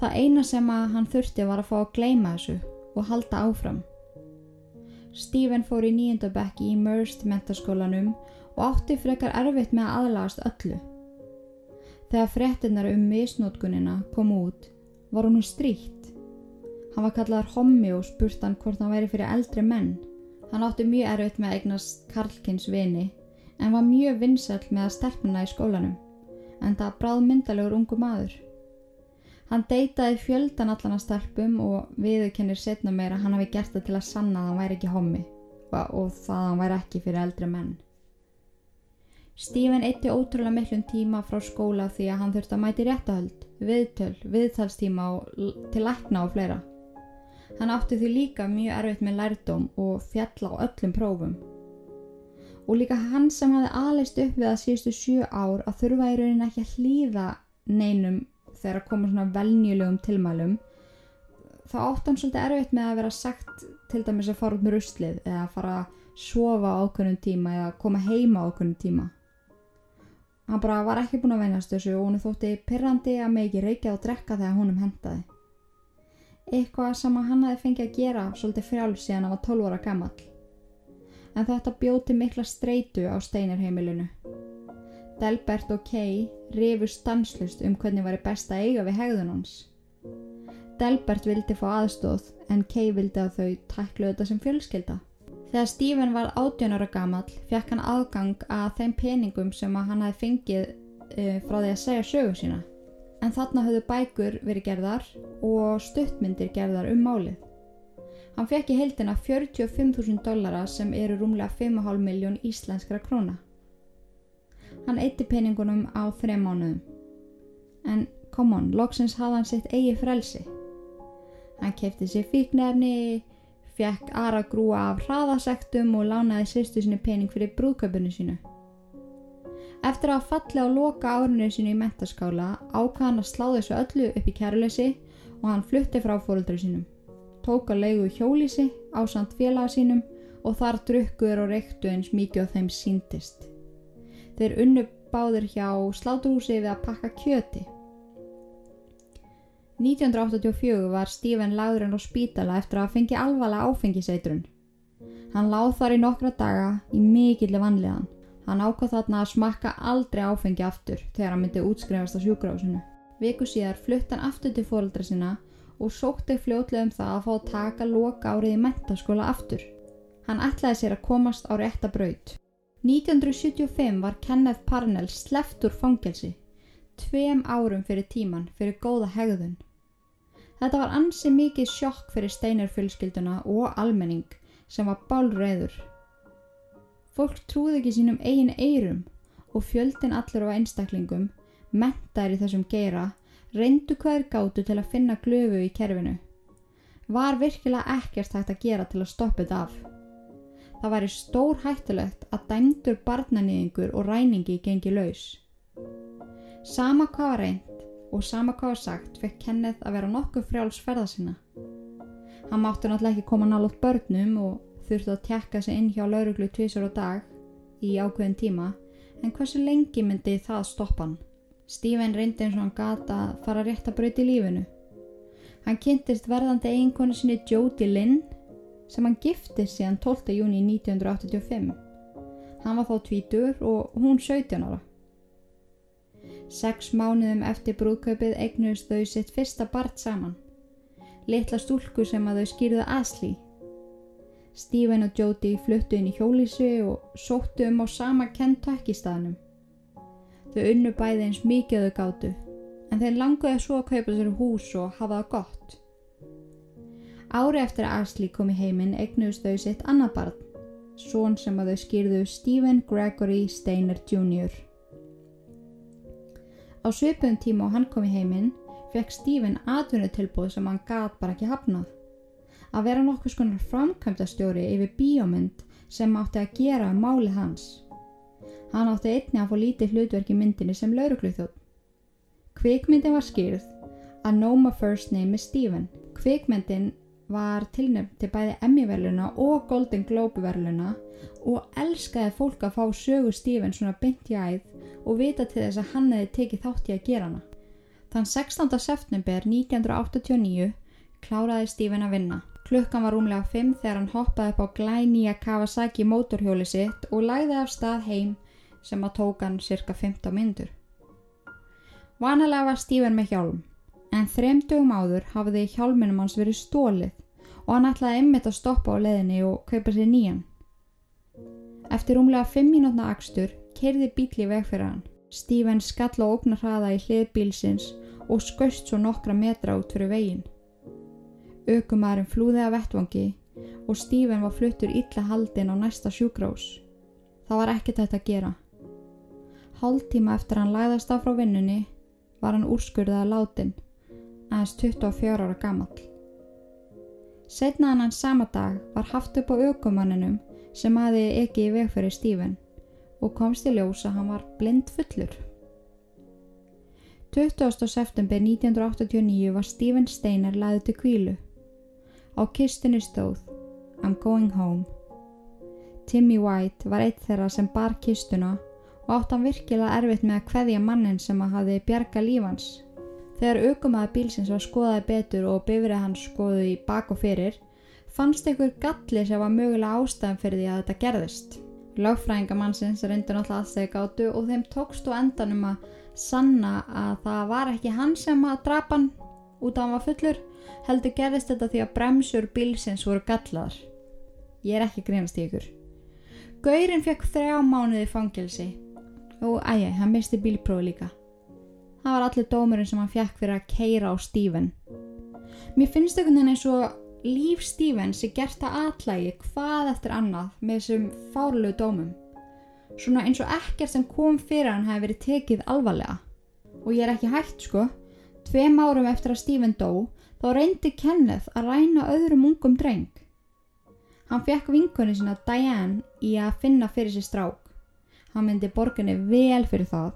Það eina sem að hann þurfti var að fá að gleima þessu og halda áfram. Stephen fór í nýjöndabekki í Merst mentaskólanum og átti frekar erfitt með að aðlagast öllu. Þegar frettinnar um misnótkunina kom út var hún stríkt. Hann var kallaðar hommi og spurt hann hvort hann væri fyrir eldri menn. Hann átti mjög erfitt með að eignast Karlkins vini en var mjög vinsall með að stelpuna í skólanum en það bráð myndalegur ungu maður. Hann deytaði fjöldan allan að stelpum og viðurkennir setna meira hann hafi gert það til að sanna að hann væri ekki hommi og það að hann væri ekki fyrir eldri menn. Stephen eitti ótrúlega miklum tíma frá skóla því að hann þurfti að mæti réttahöld, viðtöl, viðtalstíma og til lækna og fleira. Hann átti því líka mjög erfitt með lærdóm og fjalla á öllum prófum. Og líka hann sem hafi aðleist upp við að síðustu sjö ár að þurfa í raunin ekki að hlýða neinum þegar að koma svona velnjulegum tilmælum, þá átti hann svolítið erfitt með að vera sagt til dæmis að fara út með ruslið eða að fara að sofa á okkunnum tíma eða koma heima á okkunnum tíma. Hann bara var ekki búin að venjast þessu og hún þótti pirrandi að ekki reykja og drekka þegar húnum hendaði. Eitthvað sem hann hafi fengið að gera svolítið frjáls síðan hann var 12 ára gammal. En þetta bjóti mikla streitu á steinarheimilinu. Delbert og Kay rifu stanslust um hvernig væri best að eiga við hegðun hans. Delbert vildi fá aðstóð en Kay vildi að þau tæklu þetta sem fjölskylda. Þegar Stephen var 18 ára gammal fekk hann aðgang að þeim peningum sem hann hafi fengið uh, frá því að segja sögu sína. En þarna höfðu bækur verið gerðar og stuttmyndir gerðar um málið. Hann fekk í heildina 45.000 dollara sem eru rúmlega 5,5 miljón íslenskra króna. Hann eitti peningunum á þrejum mánuðum. En come on, loksins hafði hann sitt eigi frelsi. Hann kefti sér fíknefni, fekk Ara grúa af hraðasektum og lánaði sýstu sinni pening fyrir brúðköpunni sínu. Eftir að falli á loka árinu sínu í mentaskála ákvað hann að slá þessu öllu upp í kærleysi og hann flutti frá fóröldri sínum. Tók að leigu hjólísi á samt félaga sínum og þar drukkuður og reyktu eins mikið á þeim síndist. Þeir unnu báður hjá sláturhúsi við að pakka kjöti 1984 var Stephen lagðurinn á spítala eftir að fengi alvarlega áfengiseitrun. Hann láð þar í nokkra daga í mikilli vanlegan. Hann ákvað þarna að smakka aldrei áfengi aftur þegar hann myndi útskrifast á sjúkrásinu. Viku síðar flutt hann aftur til fóröldra sinna og sótti fljótlega um það að fá að taka loka árið í mentaskóla aftur. Hann ætlaði sér að komast á rétta braut. 1975 var Kenneth Parnell sleft úr fangelsi, tveim árum fyrir tíman fyrir góða hegðun. Þetta var ansi mikið sjokk fyrir steinarfjölskylduna og almenning sem var bálreiður. Fólk trúði ekki sínum eigin eirum og fjöldin allur á einstaklingum, mentar í þessum geira, reyndu hvaðir gátu til að finna glöfu í kerfinu. Var virkilega ekkert hægt að gera til að stoppa þetta af. Það væri stór hættulegt að dæmdur barnanýðingur og ræningi gengi laus. Sama hvað var reynd og sama hvað var sagt fekk Kenneth að vera nokkuð frjáls ferða sinna. Hann mátti náttúrulega ekki koma nálátt börnum og þurfti að tjekka sig inn hjá lauruglu tvísar á dag í ákveðin tíma en hversu lengi myndi það stoppa hann? Stephen reyndi eins og hann gata að fara rétt að breyta í lífinu. Hann kynntist verðandi eiginkonu sinni Jodie Lynn sem hann giftist síðan 12. júni 1985. Hann var þá tvítur og hún 17 ára. Seks mánuðum eftir brúðkaupið eignuðist þau sitt fyrsta bart saman. Litla stúlku sem að þau skýrðu Asli. Stephen og Jodie fluttu inn í hjólísu og sóttu um á sama Kentucky staðnum. Þau unnu bæði eins mikið þau gáttu, en þeir languði svo að kaupa sér hús og hafa það gott. Ári eftir að Asli kom í heiminn eignuðist þau sitt annað barn, són sem að þau skýrðu Stephen Gregory Steiner Jr. Á svipum tíma og hann kom í heiminn fekk Stephen atvinnutilbúð sem hann gat bara ekki hafnað. Að vera nokkuð skonar framkvæmdastjóri yfir bíómynd sem átti að gera um máli hans. Hann átti einni að fá lítið hlutverk í myndinni sem laurugluþjóð. Kvikmyndin var skýrð að Noma First Name is Stephen. Kvikmyndin var tilnefnd til bæði Emmy-verluna og Golden Globe-verluna og elskaði fólk að fá sögu Stephen svona beint í æð og vita til þess að hann hefði tekið þátt í að gera hana. Þann 16. september 1989 kláraði Stephen að vinna. Klukkan var rúmlega 5 þegar hann hoppaði upp á glænýja Kawasaki mótorhjóli sitt og lagði af stað heim sem að tók hann cirka 15 myndur. Vanalega var Stephen með hjálm en þremdugum áður hafiði hjálminum hans verið stólið og hann ætlaði einmitt að stoppa á leðinni og kaupa sér nýjan. Eftir rúmlega 5 mínútna akstur kerði bíli veg fyrir hann. Stephen skall á ógnar hraða í hlið bílsins og skauðst svo nokkra metra út fyrir veginn. Ökumæðurinn flúði af vettvangi og Stephen var fluttur illa haldinn á næsta sjúkrós. Það var ekkert þetta að gera. Hálftíma eftir hann læðast af frá vinnunni var hann úrskurðað látin aðeins 24 ára gamall. Setnaðan hann sama dag var haft upp á aukumanninum sem aði ekki í veg fyrir Stephen og komst í ljós að hann var blind fullur. 20. september 1989 var Stephen Steiner laðið til kvílu. Á kistinni stóð I'm going home. Timmy White var eitt þeirra sem bar kistuna og átt hann virkilega erfitt með að kveðja mannin sem að hafi bjarga lífans. Þegar aukumæða bílsins var skoðaði betur og bifrið hans skoðuði í bak og fyrir, fannst einhver galli sem var mögulega ástæðan fyrir því að þetta gerðist. Lögfræðingamannsins reyndur náttúrulega að segja gátu og þeim tókst og endanum að sanna að það var ekki hann sem að drapa hann út af hann var fullur, heldur gerðist þetta því að bremsur bílsins voru gallaðar. Ég er ekki grínast í ykkur. Gaurin fekk þrjá mánuði fangilsi og ægæ, hann misti bílprófi líka. Það var allir dómurinn sem hann fekk fyrir að keira á Stephen. Mér finnst einhvern veginn eins og líf Stephen sé gert að atlægi hvað eftir annað með þessum fárlegu dómum. Svona eins og ekkert sem kom fyrir hann hefði verið tekið alvarlega. Og ég er ekki hægt sko. Tveim árum eftir að Stephen dó þá reyndi Kenneth að ræna öðrum ungum dreng. Hann fekk vinkunni sína Diane í að finna fyrir sér strák. Hann myndi borginni vel fyrir það.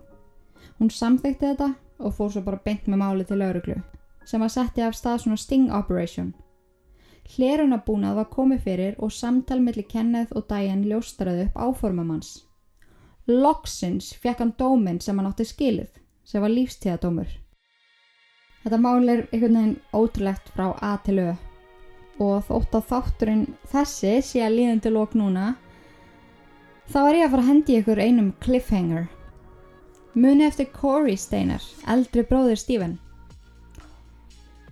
Hún samþekti þetta og fór svo bara beint með máli til lauruglu sem að setja af stað svona sting operation. Hlerunabúnað var komið fyrir og samtal melli Kenneth og Diane ljóstraði upp áformum hans. Loksins fekk hann dóminn sem hann átti skilið, sem var lífstíðadómur. Þetta mál er einhvern veginn ótrúlegt frá A til Ö og þótt að þátturinn þessi sé að líðan til lók núna Þá er ég að fara að hendi ykkur einum cliffhanger. Muni eftir Corey Steiner, eldri bróðir Stephen.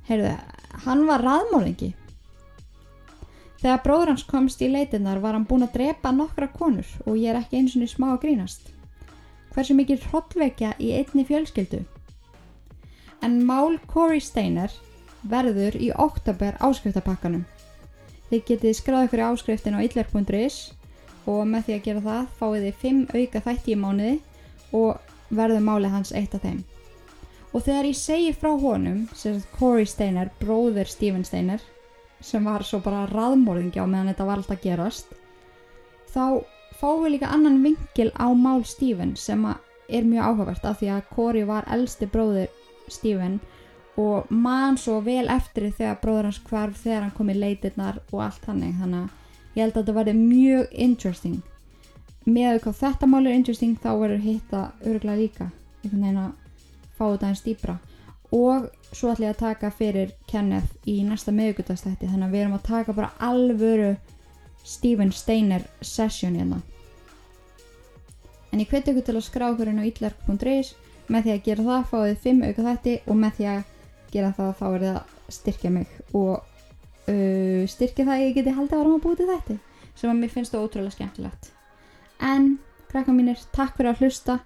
Heyrðu, hann var raðmólingi. Þegar bróður hans komst í leitinnar var hann búin að drepa nokkra konur og ég er ekki eins og smá að grínast. Hversu mikið hrollvekja í einni fjölskyldu? En mál Corey Steiner verður í oktober áskriftarpakkanum. Þið getið skráð ykkur í áskriftin á illar.is og með því að gera það fáið þið 5 auka þætti í mánuði og verður málið hans eitt af þeim. Og þegar ég segi frá honum, sem Corey Steiner, bróður Stephen Steiner, sem var svo bara raðmóðingi á meðan þetta var alltaf gerast, þá fáum við líka annan vingil á mál Stephen sem er mjög áhugavert af því að Corey var eldsti bróður Stephen og mann svo vel eftir því þegar bróður hans hvarf þegar hann kom í leitirnar og allt hannig þannig að ég held að þetta verði mjög interesting. Með að hvað þetta mál er interesting þá verður hitta öruglega líka. Einhvern veginn að fá þetta einn stýpra og svo ætlum ég að taka fyrir Kenneth í næsta meðugutastætti þannig að við erum að taka bara alvöru Stephen Steiner session hérna. En ég hveti ykkur til að skrá inn á illark.is með því að gera það fáið 5 auka þætti og með því að gera það þá er það að styrkja mig og uh, styrkja það að ég geti haldið áram að búið til þetta sem að mér finnst það ótrúlega skemmtilegt. En krakka mínir, takk fyrir að hlusta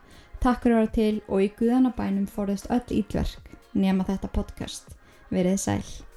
takk fyrir að vera til og í guðanabænum fórðist öll ítverk nema þetta podcast. Verið sæl